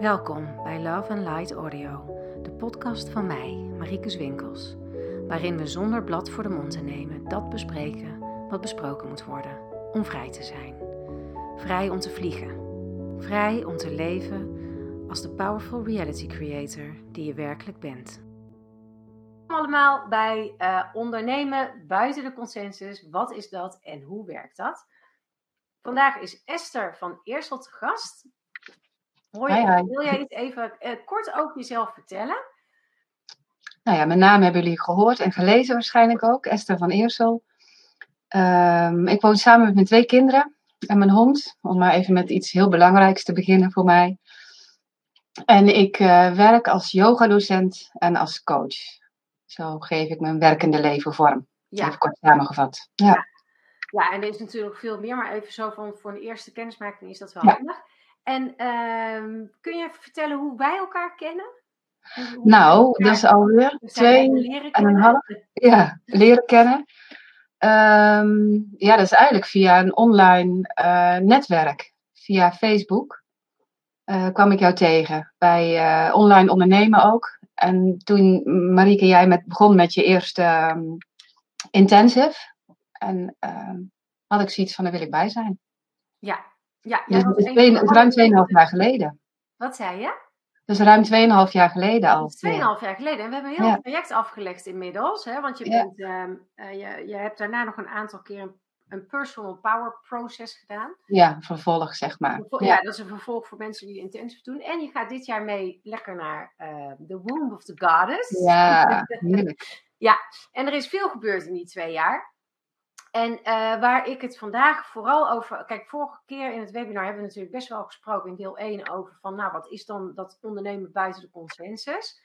Welkom bij Love and Light Audio, de podcast van mij, Marieke Zwinkels, waarin we zonder blad voor de mond te nemen dat bespreken wat besproken moet worden, om vrij te zijn. Vrij om te vliegen. Vrij om te leven als de powerful reality creator die je werkelijk bent. Allemaal bij uh, ondernemen buiten de consensus. Wat is dat en hoe werkt dat? Vandaag is Esther van Eersel te gast. Hoi, hi, hi. wil jij iets even uh, kort over jezelf vertellen? Nou ja, mijn naam hebben jullie gehoord en gelezen waarschijnlijk ook. Esther van Eersel. Um, ik woon samen met mijn twee kinderen en mijn hond. Om maar even met iets heel belangrijks te beginnen voor mij. En ik uh, werk als yogadocent en als coach. Zo geef ik mijn werkende leven vorm. Ja. Even kort samengevat. Ja. ja. ja. en er is natuurlijk veel meer, maar even zo van voor een eerste kennismaking is dat wel ja. En uh, kun je even vertellen hoe wij elkaar kennen? Nou, dat is alweer twee en een half ja, leren kennen. Um, ja, dat is eigenlijk via een online uh, netwerk, via Facebook, uh, kwam ik jou tegen. Bij uh, online ondernemen ook. En toen, Marieke, jij met, begon met je eerste um, intensive. En had ik zoiets van, daar wil ik bij zijn. Ja, ja. Dus het is twee, ruim 2,5 jaar geleden. Wat zei je? Dus ruim 2,5 jaar geleden al. 2,5 jaar geleden. En we hebben een heel ja. traject afgelegd inmiddels. Hè? Want je, bent, ja. um, uh, je, je hebt daarna nog een aantal keer een, een personal power process gedaan. Ja, vervolg zeg maar. Ja. ja. dat is een vervolg voor mensen die intensive doen. En je gaat dit jaar mee lekker naar uh, The Womb of the Goddess. Ja, heerlijk. ja, en er is veel gebeurd in die twee jaar. En uh, waar ik het vandaag vooral over. Kijk, vorige keer in het webinar hebben we natuurlijk best wel gesproken in deel 1 over van, nou, wat is dan dat ondernemen buiten de consensus?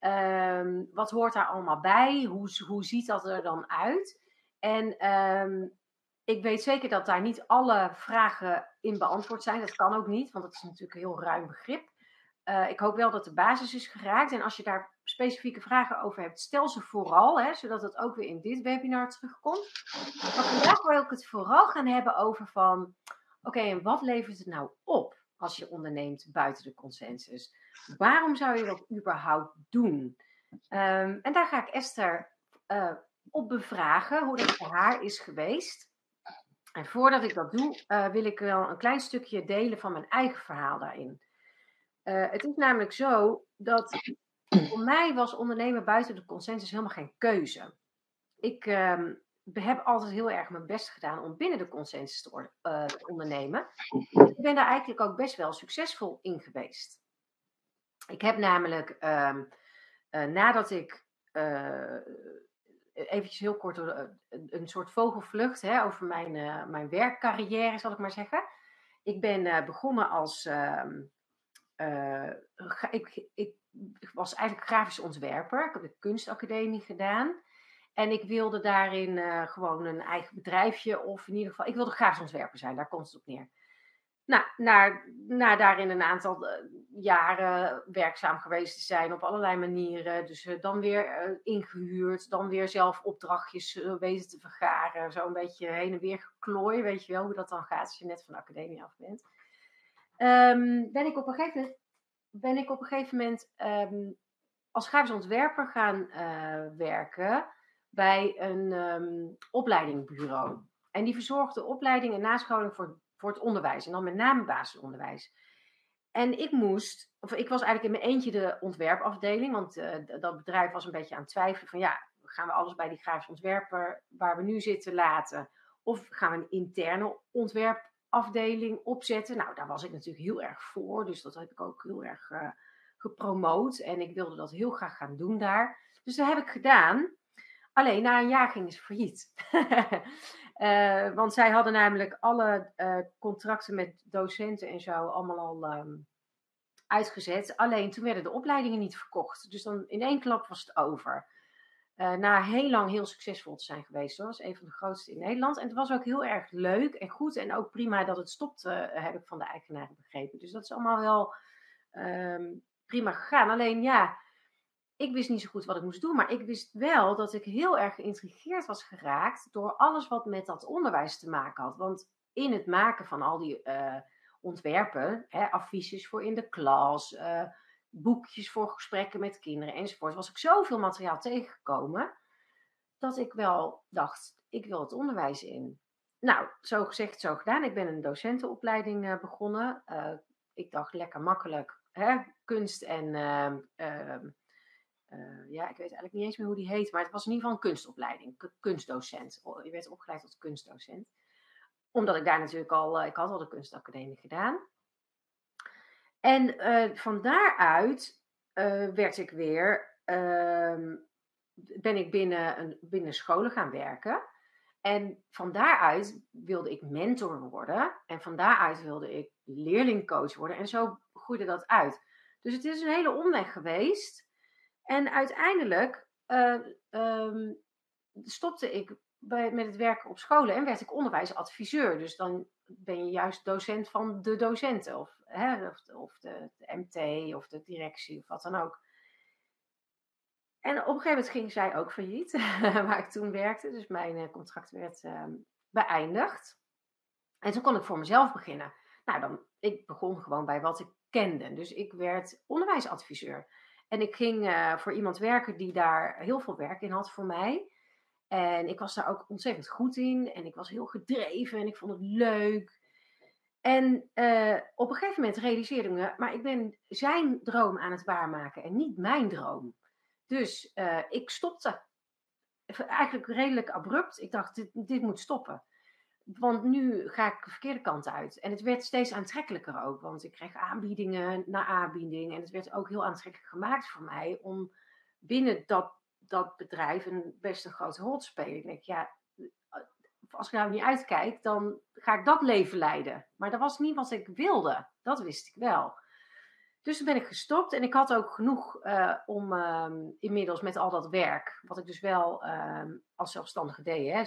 Um, wat hoort daar allemaal bij? Hoe, hoe ziet dat er dan uit? En um, ik weet zeker dat daar niet alle vragen in beantwoord zijn. Dat kan ook niet, want het is natuurlijk een heel ruim begrip. Uh, ik hoop wel dat de basis is geraakt. En als je daar specifieke vragen over hebt, stel ze vooral, hè, zodat het ook weer in dit webinar terugkomt. Maar vandaag wil ik het vooral gaan hebben over van, oké, en wat levert het nou op als je onderneemt buiten de consensus? Waarom zou je dat überhaupt doen? Um, en daar ga ik Esther uh, op bevragen, hoe dat voor haar is geweest. En voordat ik dat doe, uh, wil ik wel een klein stukje delen van mijn eigen verhaal daarin. Uh, het is namelijk zo dat voor mij was ondernemen buiten de consensus helemaal geen keuze. Ik um, heb altijd heel erg mijn best gedaan om binnen de consensus uh, te ondernemen. Ik ben daar eigenlijk ook best wel succesvol in geweest. Ik heb namelijk um, uh, nadat ik eventjes heel kort een soort vogelvlucht hè, over mijn, mijn werkcarrière, zal ik maar zeggen. Ik ben begonnen als um, uh, ik, ik, was eigenlijk grafisch ontwerper. Ik heb de kunstacademie gedaan. En ik wilde daarin uh, gewoon een eigen bedrijfje, of in ieder geval, ik wilde grafisch ontwerper zijn, daar komt het op neer. Nou, na, daarin een aantal uh, jaren werkzaam geweest te zijn op allerlei manieren. Dus dan weer ingehuurd, dan weer zelf opdrachtjes weten te vergaren. Zo een beetje heen en weer geklooi, weet je wel hoe dat dan gaat als je net van de academie af bent. Um, ben ik op een gegeven moment, ik op een gegeven moment als grafisch ontwerper gaan uh, werken bij een um, opleidingbureau. En die verzorgde opleiding en nascholing voor, voor het onderwijs. En dan met name basisonderwijs. En ik moest, of ik was eigenlijk in mijn eentje de ontwerpafdeling, want uh, dat bedrijf was een beetje aan het twijfelen van ja, gaan we alles bij die grafisch ontwerper waar we nu zitten laten? Of gaan we een interne ontwerp afdeling opzetten. Nou, daar was ik natuurlijk heel erg voor. Dus dat heb ik ook heel erg uh, gepromoot. En ik wilde dat heel graag gaan doen daar. Dus dat heb ik gedaan. Alleen na een jaar ging ze failliet. uh, want zij hadden namelijk alle uh, contracten met docenten en zo allemaal al um, uitgezet. Alleen toen werden de opleidingen niet verkocht. Dus dan in één klap was het over. Uh, na heel lang heel succesvol te zijn geweest. Dat was een van de grootste in Nederland. En het was ook heel erg leuk en goed. En ook prima dat het stopte, uh, heb ik van de eigenaren begrepen. Dus dat is allemaal wel um, prima gegaan. Alleen ja, ik wist niet zo goed wat ik moest doen. Maar ik wist wel dat ik heel erg geïntrigeerd was geraakt door alles wat met dat onderwijs te maken had. Want in het maken van al die uh, ontwerpen. Hè, affiches voor in de klas, boekjes voor gesprekken met kinderen enzovoort. Was ik zoveel materiaal tegengekomen dat ik wel dacht, ik wil het onderwijs in. Nou, zo gezegd, zo gedaan. Ik ben een docentenopleiding uh, begonnen. Uh, ik dacht lekker makkelijk, hè? kunst en ehm, ehm, ja, ik weet eigenlijk niet eens meer hoe die heet, maar het was in ieder geval een kunstopleiding, kunstdocent. Je werd opgeleid tot kunstdocent omdat ik daar natuurlijk al, ik had al de kunstacademie gedaan. En uh, van daaruit uh, werd ik weer, uh, ben ik binnen, een, binnen scholen gaan werken. En van daaruit wilde ik mentor worden. En van daaruit wilde ik leerlingcoach worden. En zo groeide dat uit. Dus het is een hele omweg geweest. En uiteindelijk um, stopte ik met het werken op scholen en werd ik onderwijsadviseur. Dus dan ben je juist docent van de docenten, of, hè, of, de, de, MT, of de directie, of wat dan ook. En op een gegeven moment ging zij ook failliet, waar ik toen werkte. Dus mijn eh, contract werd uh, beëindigd. En toen kon ik voor mezelf beginnen. Nou, dan, ik begon gewoon bij wat ik kende. Dus ik werd onderwijsadviseur. En ik ging uh, voor iemand werken die daar heel veel werk in had voor mij. En ik was daar ook ontzettend goed in. En ik was heel gedreven en ik vond het leuk. En uh, op een gegeven moment realiseerde ik me, maar ik ben zijn droom aan het waarmaken en niet mijn droom. Dus uh, ik stopte. Eigenlijk redelijk abrupt. Ik dacht, dit, dit moet stoppen. Want nu ga ik de verkeerde kant uit. En het werd steeds aantrekkelijker ook. Want ik kreeg aanbiedingen na aanbieding. En het werd ook heel aantrekkelijk gemaakt voor mij om binnen dat dat bedrijf een best een grote rol spelen. Ik denk, ja, als ik nou niet uitkijk, dan ga ik dat leven leiden. Maar dat was niet wat ik wilde. Dat wist ik wel. Dus toen ben ik gestopt en ik had ook genoeg uh, om uh, inmiddels met al dat werk, wat ik dus wel uh, als zelfstandige deed, hè,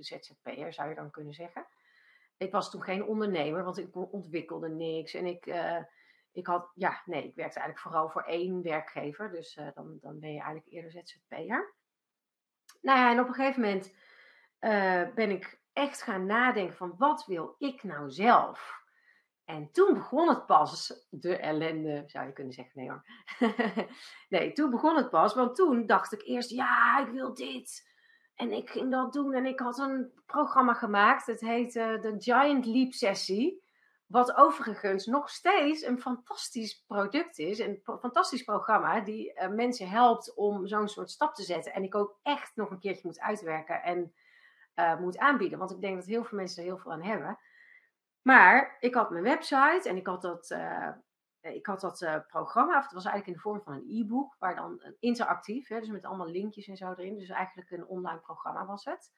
ZZP'er zou je dan kunnen zeggen. Ik was toen geen ondernemer, want ik ontwikkelde niks en ik eh, ik had, ja, nee, ik werkte eigenlijk vooral voor één werkgever. Dus uh, dan, dan ben je eigenlijk eerder ZZP'er. Nou ja, en op een gegeven moment uh, ben ik echt gaan nadenken van wat wil ik nou zelf? En toen begon het pas, de ellende, zou je kunnen zeggen. Nee hoor. nee, toen begon het pas, want toen dacht ik eerst, ja, ik wil dit. En ik ging dat doen en ik had een programma gemaakt. Het heette de Giant Leap Sessie. Wat overigens nog steeds een fantastisch product is. Een fantastisch programma die uh, mensen helpt om zo'n soort stap te zetten. En ik ook echt nog een keertje moet uitwerken en uh, moet aanbieden. Want ik denk dat heel veel mensen er heel veel aan hebben. Maar ik had mijn website en ik had dat, uh, ik had dat programma. Of het was eigenlijk in de vorm van een e-book. Waar dan interactief, hè, dus met allemaal linkjes en zo erin. Dus eigenlijk een online programma was het.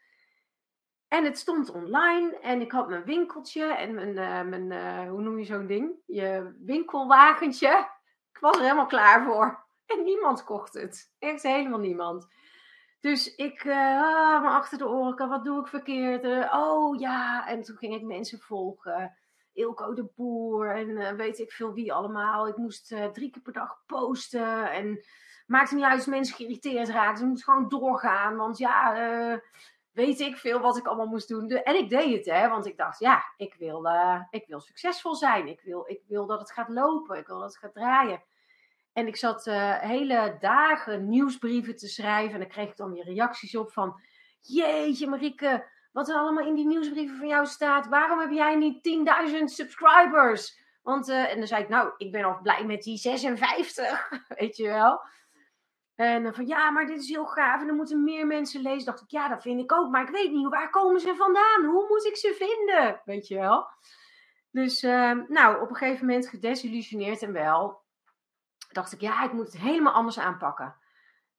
En het stond online en ik had mijn winkeltje en mijn, uh, mijn uh, hoe noem je zo'n ding? Je winkelwagentje. Ik was er helemaal klaar voor. En niemand kocht het. Echt helemaal niemand. Dus ik, uh, me achter de oren, wat doe ik verkeerd? oh ja, en toen ging ik mensen volgen. Ilko de Boer en weet ik veel wie allemaal. Ik moest drie keer per dag posten en maakte niet uit als mensen geïrriteerd raakten. Ze moest gewoon doorgaan, want ja weet ik veel wat ik allemaal moest doen. En ik deed het, hè, want ik dacht, ja, ik wil, uh, ik wil succesvol zijn. Ik wil, ik wil dat het gaat lopen. Ik wil dat het gaat draaien. En ik zat uh, hele dagen nieuwsbrieven te schrijven. En dan kreeg ik dan weer reacties op van... Jeetje, Marieke, wat er allemaal in die nieuwsbrieven van jou staat. Waarom heb jij niet 10.000 subscribers? Want, uh, en dan zei ik, nou, ik ben al blij met die 56, weet je wel. En van ja, maar dit is heel gaaf en er moeten meer mensen lezen. Dacht ik, ja, dat vind ik ook. Maar ik weet niet, waar komen ze vandaan? Hoe moet ik ze vinden? Weet je wel? Dus uh, nou, op een gegeven moment gedesillusioneerd en wel. Dacht ik, ja, ik moet het helemaal anders aanpakken.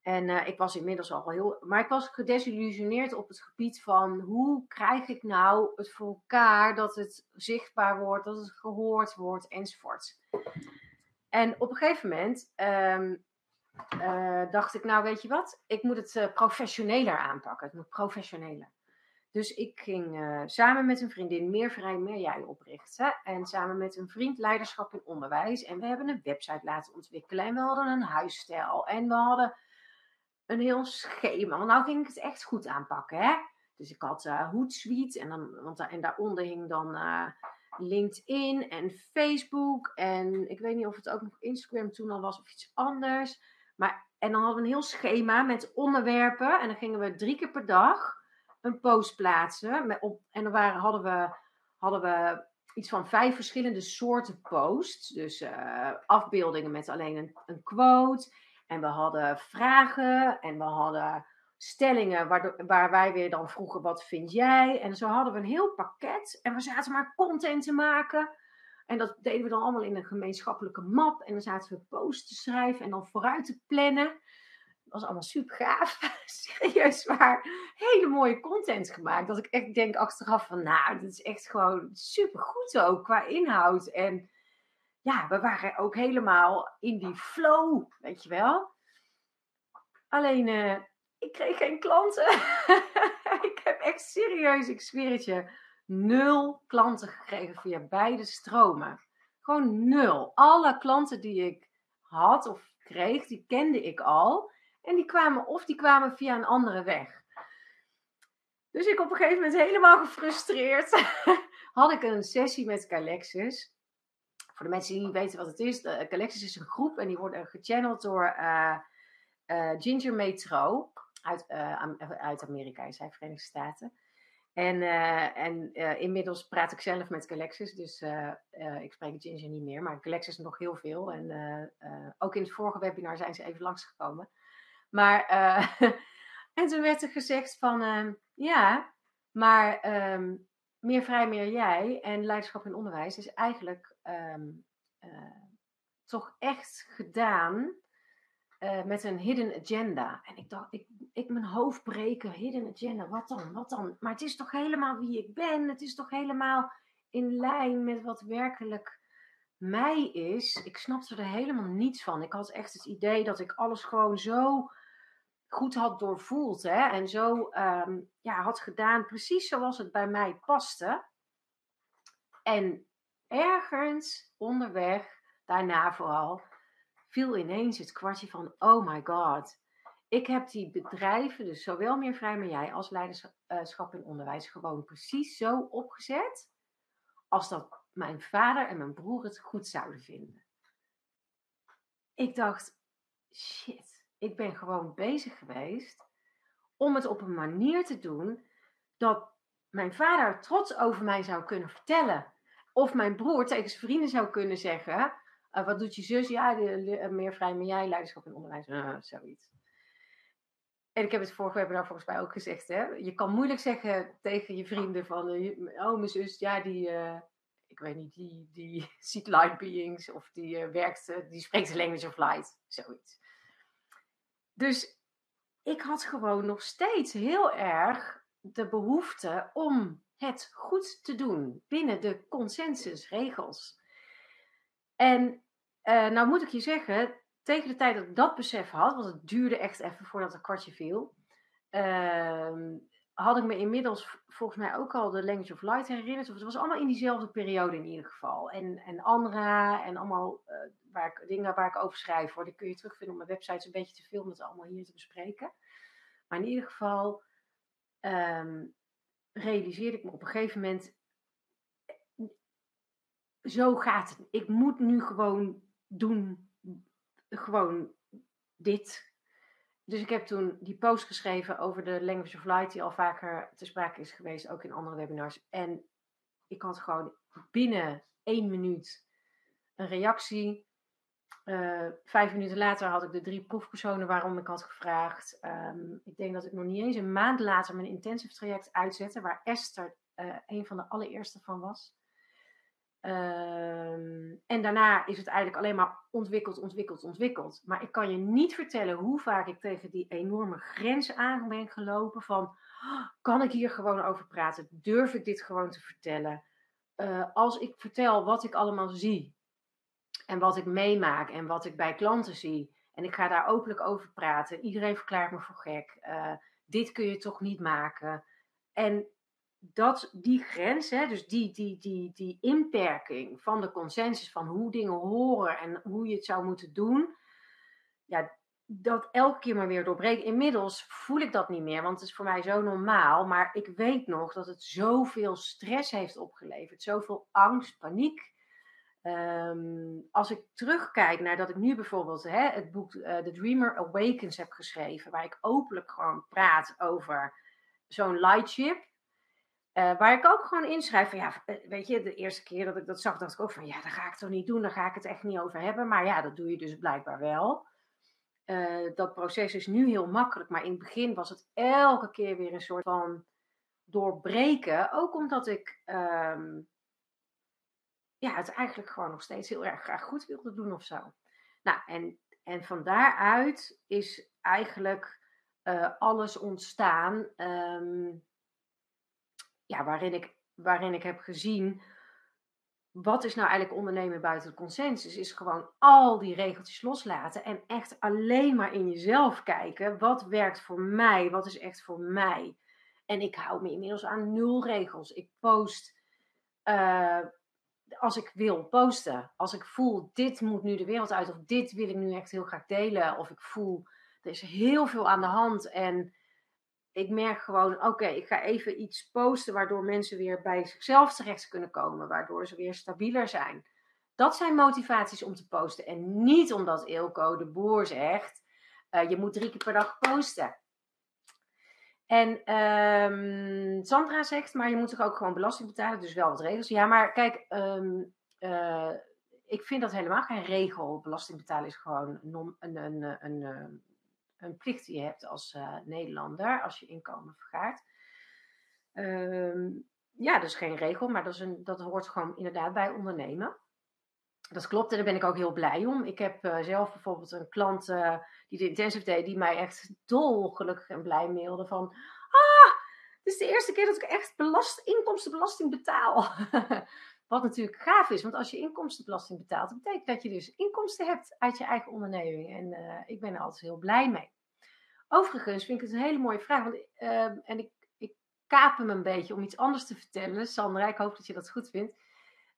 En uh, ik was inmiddels al heel. Maar ik was gedesillusioneerd op het gebied van hoe krijg ik nou het voor elkaar dat het zichtbaar wordt, dat het gehoord wordt enzovoort. En op een gegeven moment. Um, uh, dacht ik, nou weet je wat, ik moet het uh, professioneler aanpakken. Het moet professioneler. Dus ik ging uh, samen met een vriendin Meer Vrij, Meer Jij oprichten. En samen met een vriend Leiderschap in Onderwijs. En we hebben een website laten ontwikkelen. En we hadden een huisstijl. En we hadden een heel schema. Nou ging ik het echt goed aanpakken. Hè? Dus ik had uh, Hootsuite. En, dan, want, en daaronder hing dan LinkedIn en Facebook. En ik weet niet of het ook nog Instagram toen al was of iets anders. Maar, en dan hadden we een heel schema met onderwerpen. En dan gingen we drie keer per dag een post plaatsen. Op, en dan waren, hadden, we, hadden we iets van vijf verschillende soorten posts. Dus uh, afbeeldingen met alleen een, een quote. En we hadden vragen en we hadden stellingen waar, waar wij weer dan vroegen: wat vind jij? En zo hadden we een heel pakket. En we zaten maar content te maken. En dat deden we dan allemaal in een gemeenschappelijke map. En dan zaten we posts te schrijven en dan vooruit te plannen. Dat was allemaal super gaaf. Serieus waar. Hele mooie content gemaakt. Dat ik echt denk achteraf van, nou, dit is echt gewoon super goed ook qua inhoud. En ja, we waren ook helemaal in die flow, weet je wel. Alleen, uh, ik kreeg geen klanten. ik heb echt serieus, ik zweer het je, nul klanten gekregen via beide stromen. Gewoon nul. Alle klanten die ik had of kreeg, die kende ik al. En die kwamen of die kwamen via een andere weg. Dus ik op een gegeven moment helemaal gefrustreerd had ik een sessie met Calexis. Voor de mensen die niet weten wat het is, Calexis is een groep en die worden gechanneld door uh, uh, Ginger Metro uit, uit Amerika, zij Verenigde Staten. En, uh, en uh, inmiddels praat ik zelf met Galexis, dus uh, ik spreek Ginger niet meer, maar Galexis nog heel veel. En ook in het vorige webinar zijn ze even langsgekomen. Maar, en toen werd er gezegd van, ehm, ja, maar um, meer vrij, meer jij en leiderschap in onderwijs is eigenlijk um, toch echt gedaan uh, met een hidden agenda. En ik dacht, ik, ik mijn hoofd breken, hidden agenda, wat dan, wat dan? Maar het is toch helemaal wie ik ben? Het is toch helemaal in lijn met wat werkelijk mij is? Ik snapte er helemaal niets van. Ik had echt het idee dat ik alles gewoon zo goed had doorvoeld. Hè? En zo um, ja, had gedaan, precies zoals het bij mij paste. En ergens onderweg, daarna vooral, viel ineens het kwartje van, oh my god. Ik heb die bedrijven, dus zowel meer vrij maar jij als leiderschap in onderwijs, gewoon precies zo opgezet als dat mijn vader en mijn broer het goed zouden vinden. Ik dacht, shit, ik ben gewoon bezig geweest om het op een manier te doen dat mijn vader trots over mij zou kunnen vertellen. Of mijn broer tegen zijn vrienden zou kunnen zeggen: uh, wat doet je zus? Ja, de, uh, meer vrij maar jij, leiderschap en onderwijs. Uh, zoiets. En ik heb het vorige webinar volgens mij ook gezegd. Hè? Je kan moeilijk zeggen tegen je vrienden van... oh, mijn zus, ja, die... ik weet niet, die, die ziet light beings. Of die werkt... die spreekt de language of light. Zoiets. Dus ik had gewoon nog steeds heel erg de behoefte om het goed te doen binnen de consensusregels. En uh, nou moet ik je zeggen, tegen de tijd dat ik dat besef had, want het duurde echt even voordat het kwartje viel, uh, had ik me inmiddels volgens mij ook al de Language of Light herinnerd. Of het was allemaal in diezelfde periode in ieder geval. En, en Andra en allemaal uh, waar ik, dingen waar ik over schrijf, hoor, die kun je terugvinden op mijn website. Het is een beetje te veel om het allemaal hier te bespreken. Maar in ieder geval um, realiseerde ik me op een gegeven moment zo gaat het. Ik moet nu gewoon doen gewoon dit. Dus ik heb toen die post geschreven over de Language of Light, die al vaker te sprake is geweest, ook in andere webinars. En ik had gewoon binnen één minuut een reactie. Uh, vijf minuten later had ik de drie proefpersonen waarom ik had gevraagd. Um, ik denk dat ik nog niet eens een maand later mijn intensive traject uitzette, waar Esther uh, een van de allereerste van was. Um, en daarna is het eigenlijk alleen maar ontwikkeld, ontwikkeld, ontwikkeld. Maar ik kan je niet vertellen hoe vaak ik tegen die enorme grens aan ben gelopen van... Kan ik hier gewoon over praten? Durf ik dit gewoon te vertellen? Uh, als ik vertel wat ik allemaal zie en wat ik meemaak en wat ik bij klanten zie... en ik ga daar openlijk over praten, iedereen verklaart me voor gek. Uh, dit kun je toch niet maken? En dat die grens, hè, dus die, die, die, die inperking van de consensus van hoe dingen horen en hoe je het zou moeten doen, ja, dat elke keer maar weer doorbreken. Inmiddels voel ik dat niet meer, want het is voor mij zo normaal. Maar ik weet nog dat het zoveel stress heeft opgeleverd. Zoveel angst, paniek. Ehm, als ik terugkijk naar dat ik nu bijvoorbeeld hè, het boek uh, The Dreamer Awakens heb geschreven, waar ik openlijk gewoon praat over zo'n lightship. Uh, waar ik ook gewoon inschrijf van ja, weet je, de eerste keer dat ik dat zag, dacht ik ook van ja, dat ga ik toch niet doen, daar ga ik het echt niet over hebben. Maar ja, dat doe je dus blijkbaar wel. Uh, dat proces is nu heel makkelijk, maar in het begin was het elke keer weer een soort van doorbreken. Ook omdat ik um, ja, het eigenlijk gewoon nog steeds heel erg graag goed wilde doen of zo. Nou, en, en van daaruit is eigenlijk alles ontstaan um, ja, waarin, ik, waarin ik heb gezien wat is nou eigenlijk ondernemen buiten de consensus? Is gewoon al die regeltjes loslaten en echt alleen maar in jezelf kijken. Wat werkt voor mij? Wat is echt voor mij? En ik hou me inmiddels aan nul regels. Ik post uh, als ik wil posten. Als ik voel, dit moet nu de wereld uit. Of dit wil ik nu echt heel graag delen. Of ik voel, er is heel veel aan de hand. En ik merk gewoon, oké, ik ga even iets posten waardoor mensen weer bij zichzelf terecht kunnen komen, waardoor ze weer stabieler zijn. Dat zijn motivaties om te posten en niet omdat Eelco de boer zegt, uh, je moet drie keer per dag posten. En um, Sandra zegt, maar je moet toch ook gewoon belasting betalen, dus wel wat regels. Ja, maar kijk, um, uh, ik vind dat helemaal geen regel. Belasting betalen is gewoon een, een, een, een een plicht die je hebt als uh, Nederlander als je inkomen vergaart. Um, ja, dat is geen regel, maar dat, is een, dat hoort gewoon inderdaad bij ondernemen. Dat klopt en daar ben ik ook heel blij om. Ik heb uh, zelf bijvoorbeeld een klant uh, die de intensive deed, die mij echt dolgelukkig en blij mailde van... Ah, het is de eerste keer dat ik echt belast, inkomstenbelasting betaal. Wat natuurlijk gaaf is, want als je inkomstenbelasting betaalt, dat betekent dat je dus inkomsten hebt uit je eigen onderneming. En uh, ik ben er altijd heel blij mee. Overigens vind ik het een hele mooie vraag, want, uh, en ik, ik kaap hem een beetje om iets anders te vertellen. Sandra, ik hoop dat je dat goed vindt.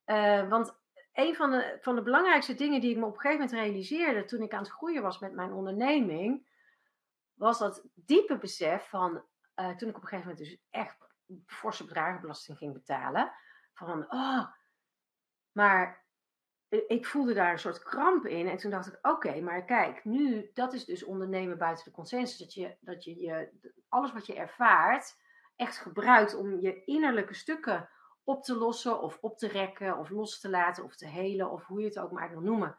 Uh, want een van de, van de belangrijkste dingen die ik me op een gegeven moment realiseerde toen ik aan het groeien was met mijn onderneming, was dat diepe besef van, toen ik op een gegeven moment dus echt forse bedragen belasting ging betalen, van, oh, maar ik voelde daar een soort kramp in. En toen dacht ik, oké, maar kijk, nu, dat is dus ondernemen buiten de consensus. Dat je, dat je, je alles wat je ervaart echt gebruikt om je innerlijke stukken op te lossen of op te rekken of los te laten of te helen of hoe je het ook maar wil noemen.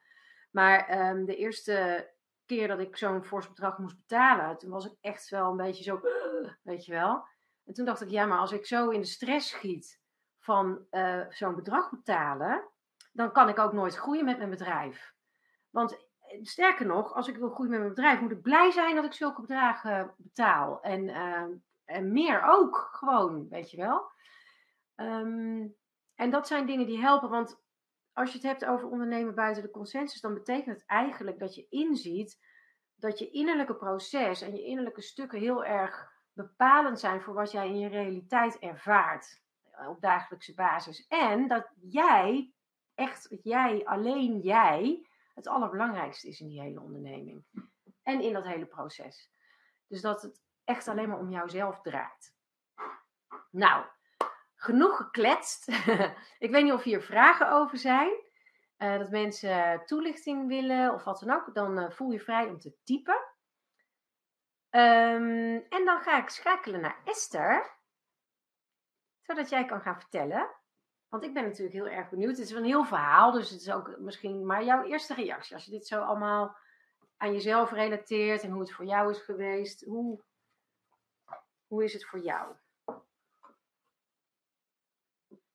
Maar um, de eerste keer dat ik zo'n fors bedrag moest betalen, toen was ik echt wel een beetje zo, weet je wel. En toen dacht ik, ja, maar als ik zo in de stress schiet van uh, zo'n bedrag betalen, dan kan ik ook nooit groeien met mijn bedrijf. Want eh, sterker nog, als ik wil groeien met mijn bedrijf, moet ik blij zijn dat ik zulke bedragen betaal. En, uh, en meer ook, gewoon, weet je wel. Um, en dat zijn dingen die helpen, want als je het hebt over ondernemen buiten de consensus, dan betekent het eigenlijk dat je inziet dat je innerlijke proces en je innerlijke stukken heel erg bepalend zijn voor wat jij in je realiteit ervaart op dagelijkse basis. En dat jij, echt jij, alleen jij, het allerbelangrijkste is in die hele onderneming. En in dat hele proces. Dus dat het echt alleen maar om jouzelf draait. Nou, genoeg gekletst. ik weet niet of hier vragen over zijn. Uh, dat mensen toelichting willen of wat dan ook. Dan uh, voel je vrij om te typen. Um, en dan ga ik schakelen naar Esther zodat jij kan gaan vertellen. Want ik ben natuurlijk heel erg benieuwd. Het is een heel verhaal, dus het is ook misschien maar jouw eerste reactie. Als je dit zo allemaal aan jezelf relateert en hoe het voor jou is geweest. Hoe, hoe is het voor jou?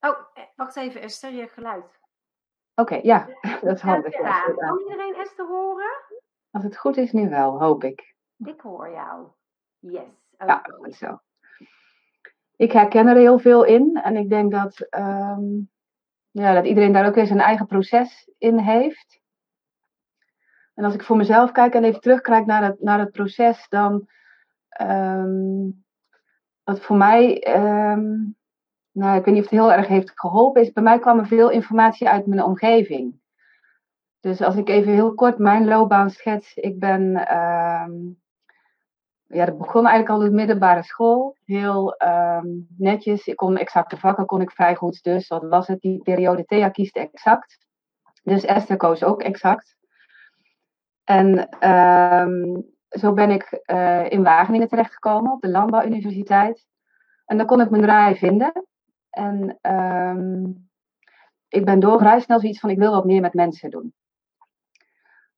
Oh, eh, wacht even Esther, je geluid. Oké, okay, ja, dat is handig. Ja, kan iedereen Esther horen? Als het goed is nu wel, hoop ik. Ik hoor jou. Yes. Okay. Ja, goed zo ik herken er heel veel in. En ik denk dat, um, ja, dat iedereen daar ook weer zijn eigen proces in heeft. En als ik voor mezelf kijk en even terugkijk naar het, naar het proces, dan. Um, wat voor mij. Um, nou, ik weet niet of het heel erg heeft geholpen, is bij mij kwam er veel informatie uit mijn omgeving. Dus als ik even heel kort mijn loopbaan schets. Ik ben, ehm, ja, dat begon eigenlijk al de middelbare school. Heel ehm, netjes. Ik kon exacte vakken, kon ik vrij goed. Dus wat was het? Die periode Thea kiest exact. Dus Esther koos ook exact. En ehm, zo ben ik uh, in Wageningen terechtgekomen op de Landbouwuniversiteit. En dan kon ik mijn draai vinden. En ik ben doorgereisd snel zoiets van ik wil wat meer met mensen doen.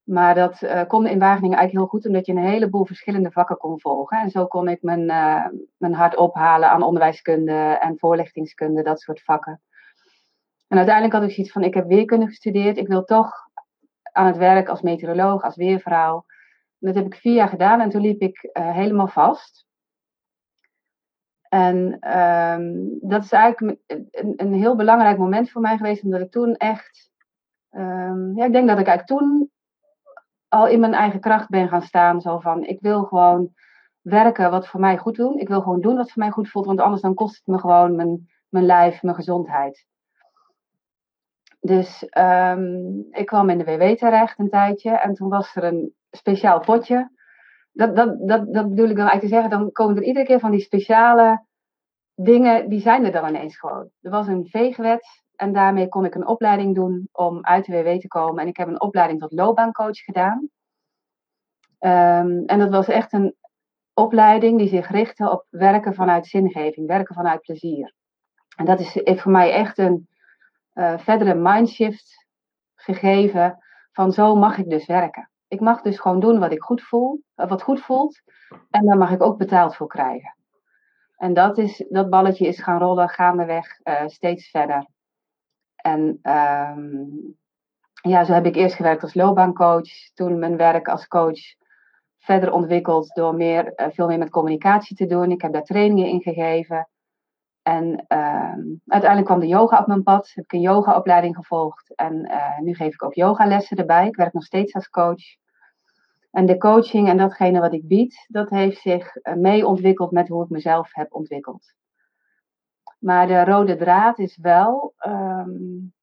Maar dat uh, kon in Wageningen eigenlijk heel goed, omdat je een heleboel verschillende vakken kon volgen. En zo kon ik mijn, uh, mijn hart ophalen aan onderwijskunde en voorlichtingskunde, dat soort vakken. En uiteindelijk had ik zoiets van, ik heb weerkunde gestudeerd. Ik wil toch aan het werk als meteoroloog, als weervrouw. Dat heb ik vier jaar gedaan en toen liep ik uh, helemaal vast. En um, dat is eigenlijk een, een, heel belangrijk moment voor mij geweest, omdat ik toen echt, um, ja, ik denk dat ik eigenlijk toen al in mijn eigen kracht ben gaan staan. Zo van, ik wil gewoon werken wat voor mij goed doen. Ik wil gewoon doen wat voor mij goed voelt, want anders dan kost het me gewoon mijn, mijn lijf, mijn gezondheid. Dus um, ik kwam in de WW terecht een tijdje en toen was er een speciaal potje. Dat, dat, dat, dat bedoel ik dan eigenlijk te zeggen, dan komen er iedere keer van die speciale dingen, die zijn er dan ineens gewoon. Er was een veegwet en daarmee kon ik een opleiding doen om uit de WW te komen. En ik heb een opleiding tot loopbaancoach gedaan. Um, en dat was echt een opleiding die zich richtte op werken vanuit zingeving, werken vanuit plezier. En dat is, voor mij echt een uh, verdere mindshift gegeven van zo mag ik dus werken. Ik mag dus gewoon doen wat ik goed voel, eh, wat goed voelt. En daar mag ik ook betaald voor krijgen. En dat, is, dat balletje is gaan rollen gaandeweg uh, steeds verder. En um, ja, zo heb ik eerst gewerkt als loopbaancoach. Toen mijn werk als coach verder ontwikkeld door meer, uh, veel meer met communicatie te doen. Ik heb daar trainingen in gegeven. En uh, uiteindelijk kwam de yoga op mijn pad. Heb ik een yogaopleiding gevolgd. En uh, nu geef ik ook yogalessen erbij. Ik werk nog steeds als coach. En de coaching en datgene wat ik bied, dat heeft zich uh, mee ontwikkeld met hoe ik mezelf heb ontwikkeld. Maar de rode draad is wel um,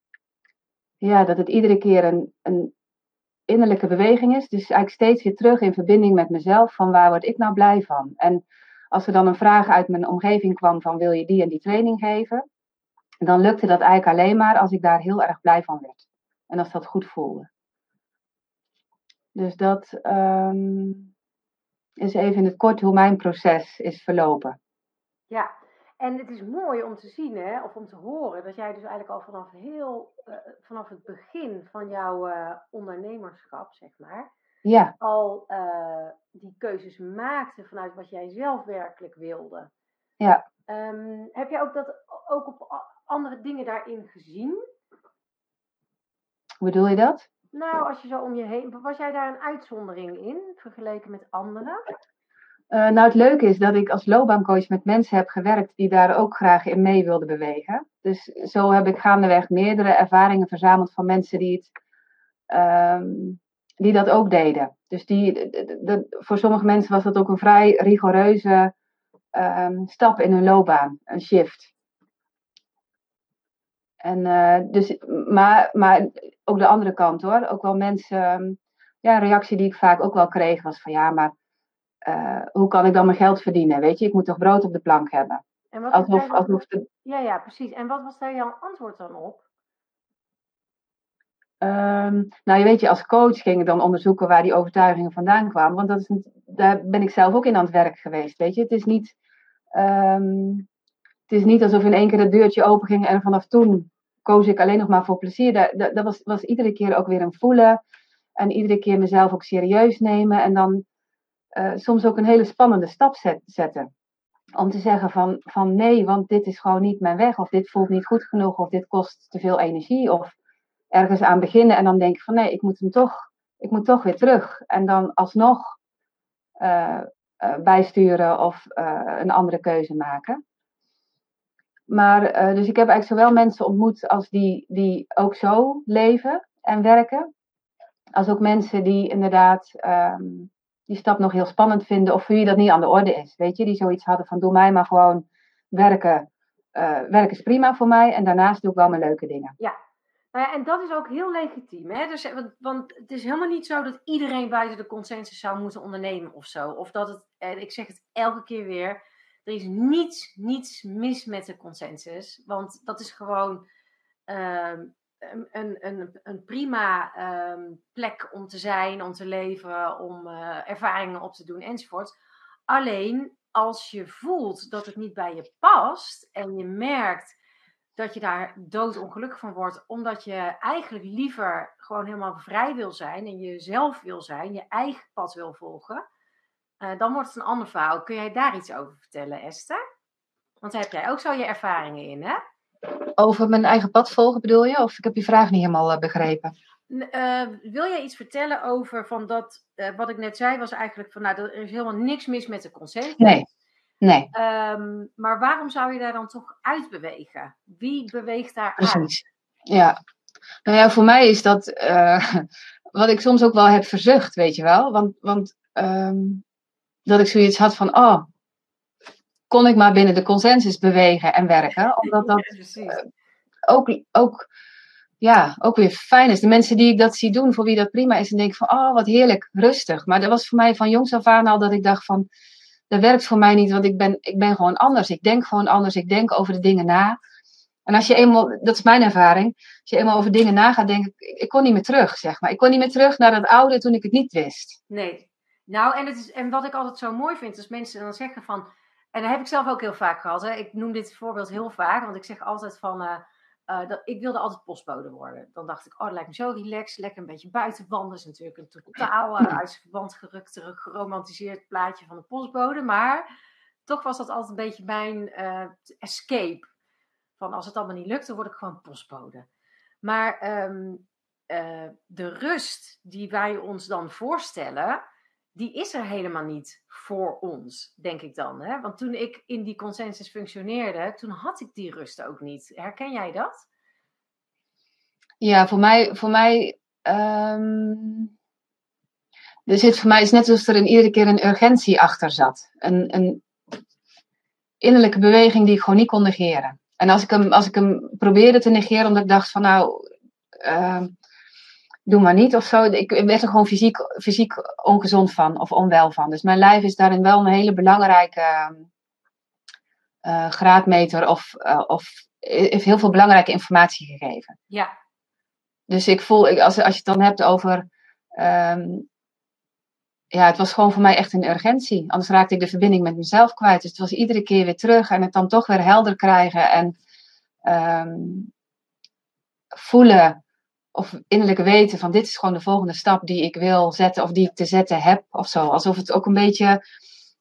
ja, dat het iedere keer een, een innerlijke beweging is. Dus eigenlijk steeds weer terug in verbinding met mezelf. Van waar word ik nou blij van? En als er dan een vraag uit mijn omgeving kwam van wil je die en die training geven? Dan lukte dat eigenlijk alleen maar als ik daar heel erg blij van werd. En als dat goed voelde. Dus dat um, is even in het kort hoe mijn proces is verlopen. Ja, en het is mooi om te zien, hè, of om te horen, dat jij dus eigenlijk al vanaf heel, uh, vanaf het begin van jouw uh, ondernemerschap, zeg maar, ja. al uh, die keuzes maakte vanuit wat jij zelf werkelijk wilde. Ja. Um, heb jij ook dat ook op andere dingen daarin gezien? Hoe bedoel je dat? Nou, als je zo om je heen. Was jij daar een uitzondering in vergeleken met anderen? Uh, nou, het leuke is dat ik als loopbaancoach met mensen heb gewerkt die daar ook graag in mee wilden bewegen. Dus zo heb ik gaandeweg meerdere ervaringen verzameld van mensen die, het, um, die dat ook deden. Dus die, voor sommige mensen was dat ook een vrij rigoureuze um, stap in hun loopbaan, een shift. En, uh, dus, maar, maar ook de andere kant hoor. Ook wel mensen. Ja, een reactie die ik vaak ook wel kreeg was van ja, maar uh, hoe kan ik dan mijn geld verdienen? Weet je, ik moet toch brood op de plank hebben. En wat alsof, dan... alsof de... Ja, ja, precies. En wat was daar jouw antwoord dan op? Um, nou, je weet je, als coach ging ik dan onderzoeken waar die overtuigingen vandaan kwamen. Want dat is, daar ben ik zelf ook in aan het werk geweest. Weet je, het is niet, um, het is niet alsof in één keer het deurtje open ging en vanaf toen koos ik alleen nog maar voor plezier. Dat, dat, dat was, was iedere keer ook weer een voelen. En iedere keer mezelf ook serieus nemen. En dan uh, soms ook een hele spannende stap zet, zetten. Om te zeggen van, van nee, want dit is gewoon niet mijn weg. Of dit voelt niet goed genoeg. Of dit kost te veel energie. Of ergens aan beginnen en dan denk ik van nee, ik moet hem toch, ik moet toch weer terug. En dan alsnog uh, uh, bijsturen of een andere keuze maken. Maar, dus ik heb eigenlijk zowel mensen ontmoet als die, die ook zo leven en werken. Als ook mensen die inderdaad um, die stap nog heel spannend vinden. Of voor wie dat niet aan de orde is. Weet je, die zoiets hadden van doe mij maar gewoon werken. Uh, werken is prima voor mij. En daarnaast doe ik wel mijn leuke dingen. Ja, Uh, en dat is ook heel legitiem. Hè? Dus, want, want, het is helemaal niet zo dat iedereen buiten de consensus zou moeten ondernemen of zo. Of dat het, en ik zeg het elke keer weer, er is niets, niets mis met de consensus. Want dat is gewoon uh, een, een, een prima ehm, plek om te zijn, om te leven, om uh, ervaringen op te doen enzovoort. Alleen als je voelt dat het niet bij je past en je merkt dat je daar doodongelukkig van wordt, omdat je eigenlijk liever gewoon helemaal vrij wil zijn en jezelf wil zijn, je eigen pad wil volgen, uh, dan wordt het een ander verhaal. Kun jij daar iets over vertellen, Esther? Want daar heb jij ook zo je ervaringen in, hè? Over mijn eigen pad volgen bedoel je? Of ik heb je vraag niet helemaal uh, begrepen? Uh, wil jij iets vertellen over van dat, wat ik net zei, was eigenlijk van, nou, er is helemaal niks mis met de concept. Nee. Nee. Um, maar waarom zou je daar dan toch uitbewegen? Wie beweegt daar Precies. Uit? Ja. Nou ja, voor mij is dat uh, wat ik soms ook wel heb verzucht, weet je wel. Want, want um, dat ik zoiets had van, oh, kon ik maar binnen de consensus bewegen en werken. Omdat dat ja, uh, ook, ook, ja, ook weer fijn is. De mensen die ik dat zie doen, voor wie dat prima is, dan denk ik van, oh, wat heerlijk, rustig. Maar dat was voor mij van jongs af aan al dat ik dacht van dat werkt voor mij niet, want ik ben, ik ben gewoon anders. Ik denk gewoon anders. Ik denk over de dingen na. En als je eenmaal, dat is mijn ervaring, als je eenmaal over dingen na gaat denken, ik, ik kon niet meer terug, zeg maar. Ik kon niet meer terug naar dat oude toen ik het niet wist. Nee. Nou, en, het is, en wat ik altijd zo mooi vind, is mensen dan zeggen van, en dat heb ik zelf ook heel vaak gehad, hè. ik noem dit voorbeeld heel vaak, want ik zeg altijd van, uh, uh, dat, ik wilde altijd postbode worden. Dan dacht ik, oh, dat lijkt me zo relaxed. Lekker een beetje buiten wandelen. is natuurlijk een totaal uh, uit zijn verband gerukte, geromantiseerd plaatje van de postbode. Maar toch was dat altijd een beetje mijn escape. Van als het allemaal niet lukt, dan word ik gewoon postbode. Maar um, de rust die wij ons dan voorstellen, die is er helemaal niet voor ons, denk ik dan. Hè? Want toen ik in die consensus functioneerde, toen had ik die rust ook niet. Herken jij dat? Ja, voor mij, voor mij um, er zit voor mij is net alsof er in iedere keer een urgentie achter zat. Een, een innerlijke beweging die ik gewoon niet kon negeren. En als ik hem, als ik hem probeerde te negeren, omdat ik dacht van nou, uh, doe maar niet of zo. Ik werd er gewoon fysiek, fysiek ongezond van of onwel van. Dus mijn lijf is daarin wel een hele belangrijke uh, graadmeter of, uh, of heeft heel veel belangrijke informatie gegeven. Ja. Dus ik voel, als, als je het dan hebt over. Um, ja, het was gewoon voor mij echt een urgentie. Anders raakte ik de verbinding met mezelf kwijt. Dus het was iedere keer weer terug en het dan toch weer helder krijgen en um, voelen of innerlijk weten van dit is gewoon de volgende stap die ik wil zetten of die ik te zetten heb of zo. Alsof het ook een beetje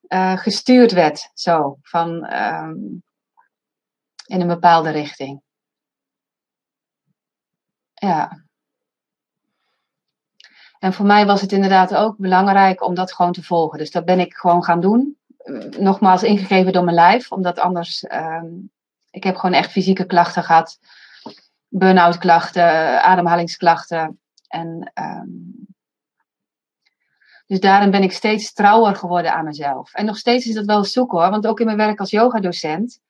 uh, gestuurd werd zo van um, in een bepaalde richting. Ja. En voor mij was het inderdaad ook belangrijk om dat gewoon te volgen. Dus dat ben ik gewoon gaan doen. Nogmaals ingegeven door mijn lijf, omdat anders. Um, ik heb gewoon echt fysieke klachten gehad burn-out klachten, ademhalingsklachten. En um, dus daarin ben ik steeds trouwer geworden aan mezelf. En nog steeds is dat wel zoek hoor, want ook in mijn werk als yogadocent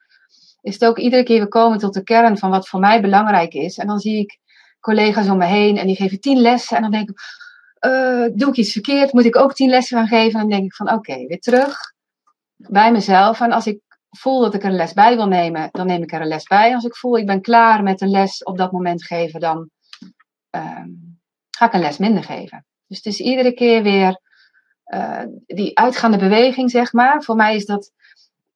is het ook iedere keer weer komen tot de kern van wat voor mij belangrijk is. En dan zie ik collega's om me heen en die geven tien lessen en dan denk ik, uh, doe ik iets verkeerd? Moet ik ook tien lessen gaan geven? En dan denk ik van oké, weer terug bij mezelf. En als ik voel dat ik er een les bij wil nemen, dan neem ik er een les bij. Als ik voel ik ben klaar met een les op dat moment geven, dan uh, ga ik een les minder geven. Dus het is iedere keer weer uh, die uitgaande beweging, zeg maar. Voor mij is dat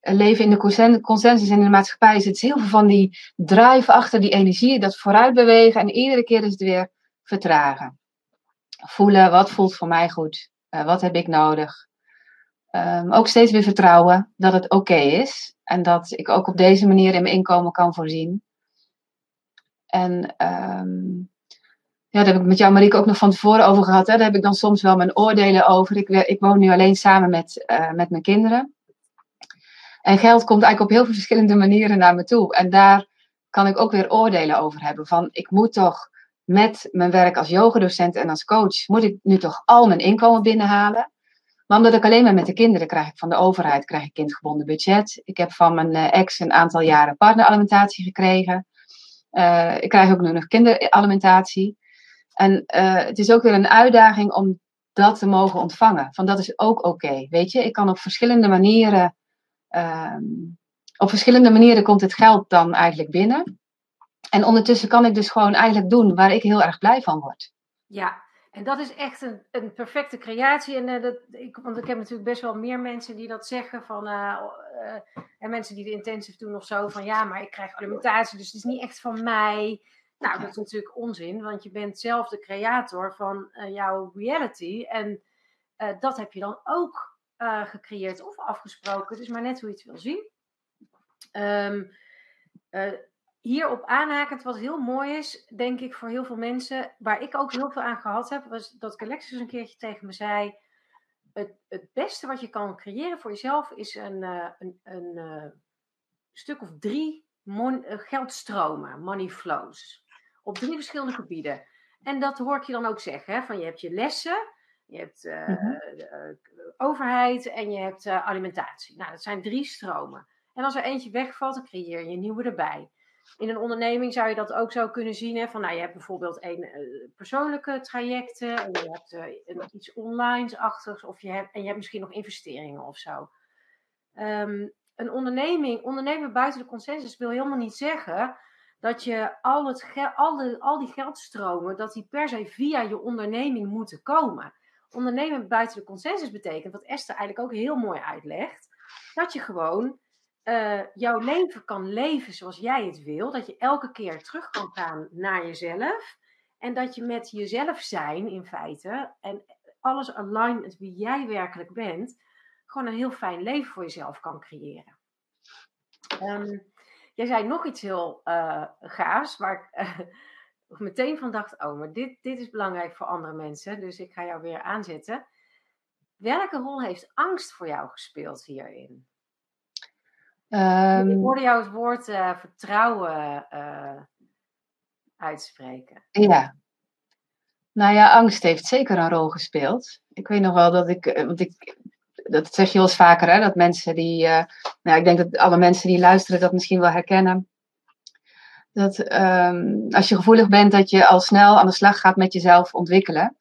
leven in de consensus en in de maatschappij. Zit heel veel van die drive achter, die energie, dat vooruit bewegen. En iedere keer is het weer vertragen. Voelen, wat voelt voor mij goed? Uh, wat heb ik nodig? Um, ook steeds weer vertrouwen dat het oké is. En dat ik ook op deze manier in mijn inkomen kan voorzien. En um, ja, daar heb ik met jou, Marieke, ook nog van tevoren over gehad. Hè. Daar heb ik dan soms wel mijn oordelen over. Ik, ik woon nu alleen samen met, uh, met mijn kinderen. En geld komt eigenlijk op heel veel verschillende manieren naar me toe. En daar kan ik ook weer oordelen over hebben. Van ik moet toch met mijn werk als yogadocent en als coach, moet ik nu toch al mijn inkomen binnenhalen. Maar omdat ik alleen maar met de kinderen krijg ik van de overheid krijg ik kindgebonden budget. Ik heb van mijn eh, ex een aantal jaren partneralimentatie gekregen. ik krijg ook nu nog kinderalimentatie. En het is ook weer een uitdaging om dat te mogen ontvangen. Van dat is ook oké. weet je, ik kan op verschillende manieren. Ehm, op verschillende manieren komt het geld dan eigenlijk binnen. En ondertussen kan ik dus gewoon eigenlijk doen waar ik heel erg blij van word. Ja, en dat is echt een, een perfecte creatie. En, uh, dat, ik, want ik heb natuurlijk best wel meer mensen die dat zeggen. Van, uh, en mensen die de intensive doen of zo. Van ja, maar ik krijg alimentatie, dus het is niet echt van mij. Nou, dat is natuurlijk onzin, want je bent zelf de creator van jouw reality. En dat heb je dan ook gecreëerd of afgesproken. Het is maar net hoe je het wil zien. Um, hierop aanhakend, wat heel mooi is, denk ik voor heel veel mensen, waar ik ook heel veel aan gehad heb, was dat Alexis een keertje tegen me zei: het, het beste wat je kan creëren voor jezelf is een, uh, een, een uh, stuk of drie mon- uh, geldstromen, money flows, op drie verschillende gebieden. En dat hoor ik je dan ook zeggen: hè, van je hebt je lessen, je hebt mm-hmm. overheid en je hebt alimentatie. Nou, dat zijn drie stromen. En als er eentje wegvalt, dan creëer je een nieuwe erbij in een onderneming zou je dat ook zo kunnen zien. Hè? Van, nou, je hebt bijvoorbeeld een, uh, persoonlijke trajecten. En je hebt uh, iets online's-achtigs. Of je en je hebt misschien nog investeringen of zo. Um, een onderneming, ondernemen buiten de consensus wil helemaal niet zeggen dat je al, het al, al die geldstromen, dat die per se via je onderneming moeten komen. Ondernemen buiten de consensus betekent, wat Esther eigenlijk ook heel mooi uitlegt, dat je gewoon uh, jouw leven kan leven zoals jij het wil. Dat je elke keer terug kan gaan naar jezelf. En dat je met jezelf zijn in feite en alles align met wie jij werkelijk bent, gewoon een heel fijn leven voor jezelf kan creëren. Um, jij zei nog iets heel uh, gaafs, waar ik uh, meteen van dacht: oh, maar dit, dit is belangrijk voor andere mensen, dus ik ga jou weer aanzetten. Welke rol heeft angst voor jou gespeeld hierin? Um, ik hoorde jou het woord uh, vertrouwen uh, uitspreken. Ja. Nou ja, angst heeft zeker een rol gespeeld. Ik weet nog wel dat ik, eh, want ik, dat zeg je wel eens vaker, hè, dat mensen die, uh, nou, ik denk dat alle mensen die luisteren dat misschien wel herkennen. Dat um, als je gevoelig bent, dat je al snel aan de slag gaat met jezelf ontwikkelen.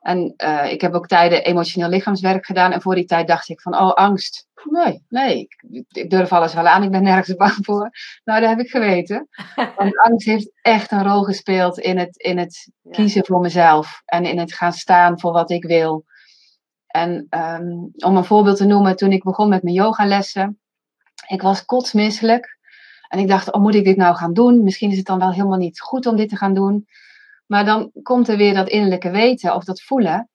En ik heb ook tijden emotioneel lichaamswerk gedaan. En voor die tijd dacht ik van, oh, angst. Nee, nee, ik, ik, durf alles wel aan. Ik ben nergens bang voor. Nou, dat heb ik geweten. Want angst heeft echt een rol gespeeld in het, in het kiezen voor mezelf. En in het gaan staan voor wat ik wil. En um, om een voorbeeld te noemen, toen ik begon met mijn yogalessen. Ik was kotsmisselijk. En ik dacht, oh, moet ik dit nou gaan doen? Misschien is het dan wel helemaal niet goed om dit te gaan doen. Maar dan komt er weer dat innerlijke weten of dat voelen.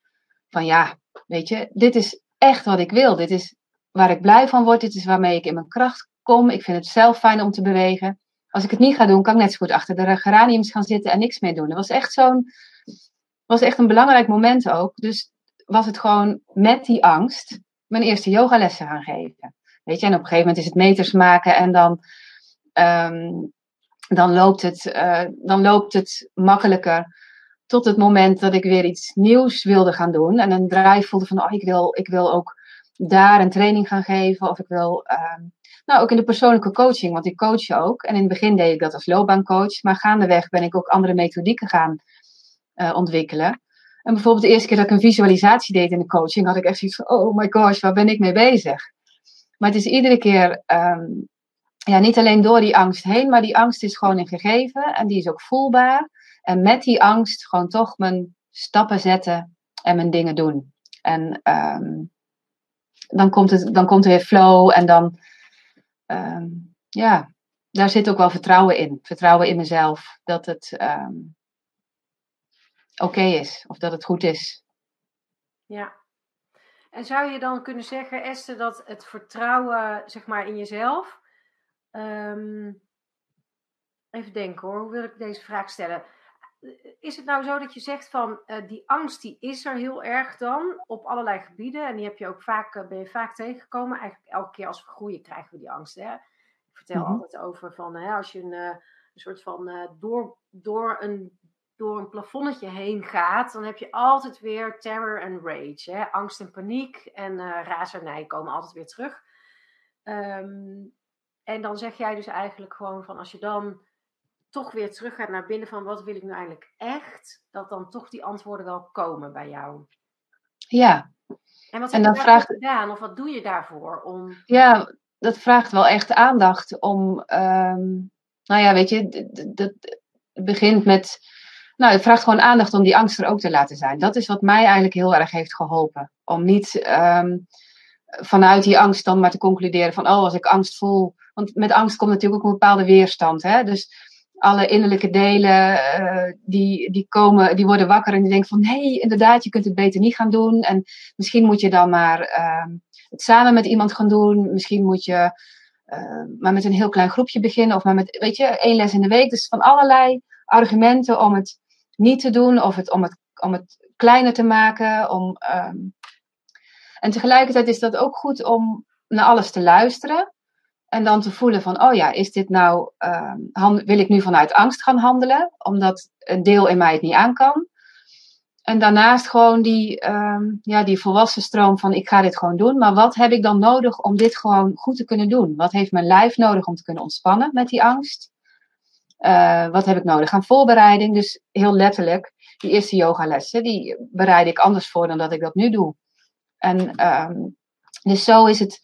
Van ja, weet je, dit is echt wat ik wil. Dit is waar ik blij van word. Dit is waarmee ik in mijn kracht kom. Ik vind het zelf fijn om te bewegen. Als ik het niet ga doen, kan ik net zo goed achter de geraniums gaan zitten en niks meer doen. Dat was echt zo'n, was echt een belangrijk moment ook. Dus was het gewoon met die angst mijn eerste yogalessen gaan geven. Weet je, en op een gegeven moment is het meters maken en dan um, dan loopt het, uh, dan loopt het makkelijker. Tot het moment dat ik weer iets nieuws wilde gaan doen. En een drive voelde van, oh, ik wil, ik wil ook daar een training gaan geven. Of ik wil, uh, nou ook in de persoonlijke coaching, want ik coach ook. En in het begin deed ik dat als loopbaancoach. Maar gaandeweg ben ik ook andere methodieken gaan uh, ontwikkelen. En bijvoorbeeld de eerste keer dat ik een visualisatie deed in de coaching, had ik echt zoiets van, oh my gosh, waar ben ik mee bezig? Maar het is iedere keer um, ja, niet alleen door die angst heen, maar die angst is gewoon een gegeven en die is ook voelbaar. En met die angst gewoon toch mijn stappen zetten en mijn dingen doen. En um, dan, komt het, dan komt er weer flow en dan, um, ja, daar zit ook wel vertrouwen in. Vertrouwen in mezelf dat het um, oké is of dat het goed is. Ja. En zou je dan kunnen zeggen, Esther, dat het vertrouwen zeg maar, in jezelf Um, even denken hoor, hoe wil ik deze vraag stellen? Is het nou zo dat je zegt van uh, die angst die is er heel erg dan op allerlei gebieden en die heb je ook vaak, uh, ben je vaak tegengekomen. Eigenlijk elke keer als we groeien krijgen we die angst. Hè? Ik vertel -hmm. altijd over van hè, als je een, uh, een soort van door, door, een, door een plafonnetje heen gaat, dan heb je altijd weer terror en rage. Hè? Angst en paniek en razernij komen altijd weer terug. Um, en dan zeg jij dus eigenlijk gewoon van als je dan toch weer terug gaat naar binnen van wat wil ik nu eigenlijk echt, dat dan toch die antwoorden wel komen bij jou. Ja. En wat heb je daarvoor vraagt... gedaan of wat doe je daarvoor? Om... Ja, dat vraagt wel echt aandacht om, ehm, nou ja, weet je, dat begint met, nou, het vraagt gewoon aandacht om die angst er ook te laten zijn. Dat is wat mij eigenlijk heel erg heeft geholpen. Om niet ehm, vanuit die angst dan maar te concluderen van, oh, als ik angst voel. Want met angst komt natuurlijk ook een bepaalde weerstand. Hè? Dus alle innerlijke delen, uh, die, die, komen, die worden wakker en die denken van, nee, inderdaad, je kunt het beter niet gaan doen. En misschien moet je dan maar uh, het samen met iemand gaan doen. Misschien moet je uh, maar met een heel klein groepje beginnen. Of maar met, weet je, één les in de week. Dus van allerlei argumenten om het niet te doen. Of het, om, het, om het kleiner te maken. Om, um, en tegelijkertijd is dat ook goed om naar alles te luisteren. En dan te voelen van, oh ja, is dit nou, uh, wil ik nu vanuit angst gaan handelen, omdat een deel in mij het niet aan kan? En daarnaast gewoon die, um, ja, die volwassen stroom van, ik ga dit gewoon doen, maar wat heb ik dan nodig om dit gewoon goed te kunnen doen? Wat heeft mijn lijf nodig om te kunnen ontspannen met die angst? Uh, wat heb ik nodig aan voorbereiding? Dus heel letterlijk, die eerste yogalessen, die bereid ik anders voor dan dat ik dat nu doe. En um, dus zo is het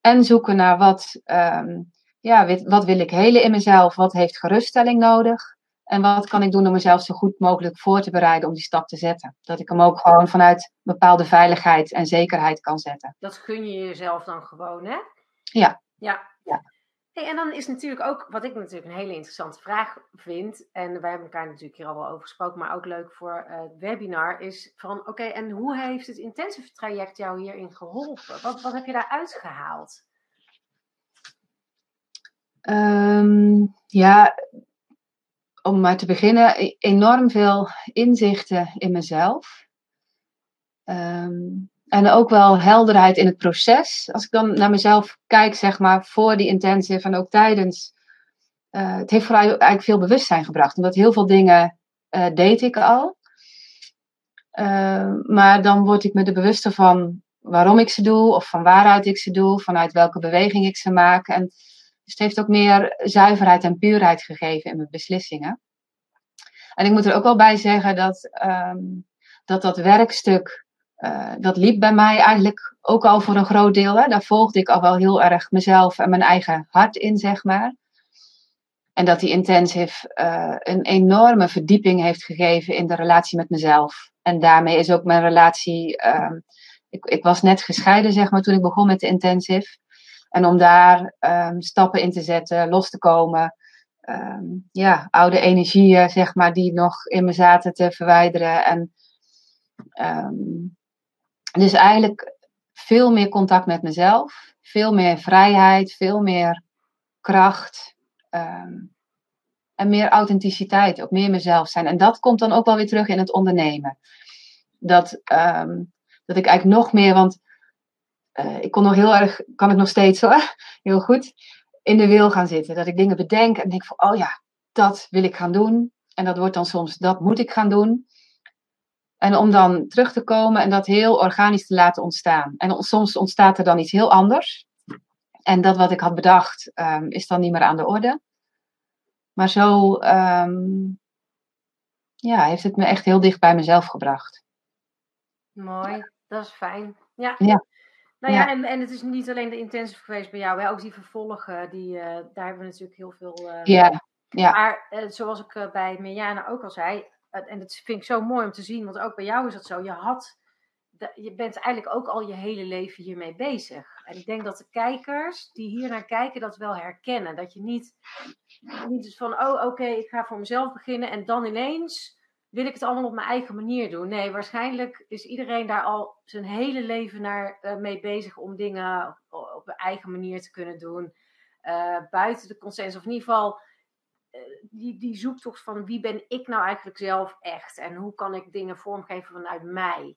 en zoeken naar wat, um, ja, wat wil ik helen in mezelf, wat heeft geruststelling nodig. En wat kan ik doen om mezelf zo goed mogelijk voor te bereiden om die stap te zetten. Dat ik hem ook gewoon vanuit bepaalde veiligheid en zekerheid kan zetten. Dat gun je jezelf dan gewoon, hè? Ja. Ja. ja. Hey, en dan is natuurlijk ook, wat ik natuurlijk een hele interessante vraag vind, en wij hebben elkaar natuurlijk hier al wel over gesproken, maar ook leuk voor uh, het webinar, is van oké, en hoe heeft het intensive traject jou hierin geholpen? Wat, wat heb je daaruit gehaald? Um, ja, om maar te beginnen, e-, enorm veel inzichten in mezelf. Um, en ook wel helderheid in het proces. Als ik dan naar mezelf kijk, zeg maar, voor die intensive en ook tijdens. Uh, het heeft vooral eigenlijk veel bewustzijn gebracht. Omdat heel veel dingen uh, deed ik al. Uh, maar dan word ik me er bewuster van waarom ik ze doe. Of van waaruit ik ze doe. Vanuit welke beweging ik ze maak. En dus het heeft ook meer zuiverheid en puurheid gegeven in mijn beslissingen. En ik moet er ook wel bij zeggen dat um, dat, dat werkstuk uh, dat liep bij mij eigenlijk ook al voor een groot deel. Hè. Daar volgde ik al wel heel erg mezelf en mijn eigen hart in, zeg maar. En dat die intensive uh, een enorme verdieping heeft gegeven in de relatie met mezelf. En daarmee is ook mijn relatie. Uh, ik, ik, was net gescheiden, zeg maar, toen ik begon met de intensive. En om daar um, stappen in te zetten, los te komen. Um, ja, oude energieën, zeg maar, die nog in me zaten te verwijderen. En dus eigenlijk veel meer contact met mezelf, veel meer vrijheid, veel meer kracht um, en meer authenticiteit, ook meer mezelf zijn. En dat komt dan ook wel weer terug in het ondernemen. Dat, um, dat ik eigenlijk nog meer, want uh, ik kon nog heel erg, kan ik nog steeds hoor, heel goed, in de wil gaan zitten. Dat ik dingen bedenk en denk van, oh ja, dat wil ik gaan doen. En dat wordt dan soms, dat moet ik gaan doen. En om dan terug te komen en dat heel organisch te laten ontstaan. En soms ontstaat er dan iets heel anders. En dat wat ik had bedacht, um, is dan niet meer aan de orde. Maar zo um, ja, heeft het me echt heel dicht bij mezelf gebracht. Mooi, dat is fijn. Ja. ja. Nou ja, En, en het is niet alleen de intensive geweest bij jou, hè? ook die vervolgen, die, uh, daar hebben we natuurlijk heel veel. Uh, ja, ja. Maar uh, zoals ik bij Mirjana ook al zei, en dat vind ik zo mooi om te zien, want ook bij jou is dat zo. Je had, je bent eigenlijk ook al je hele leven hiermee bezig. En ik denk dat de kijkers die hier naar kijken dat wel herkennen. Dat je niet, niet van, oh oké, ik ga voor mezelf beginnen en dan ineens wil ik het allemaal op mijn eigen manier doen. Nee, waarschijnlijk is iedereen daar al zijn hele leven naar, uh, mee bezig om dingen op, een eigen manier te kunnen doen. Uh, buiten de consensus, of in ieder geval eh, die, die zoektocht van wie ben ik nou eigenlijk zelf echt en hoe kan ik dingen vormgeven vanuit mij.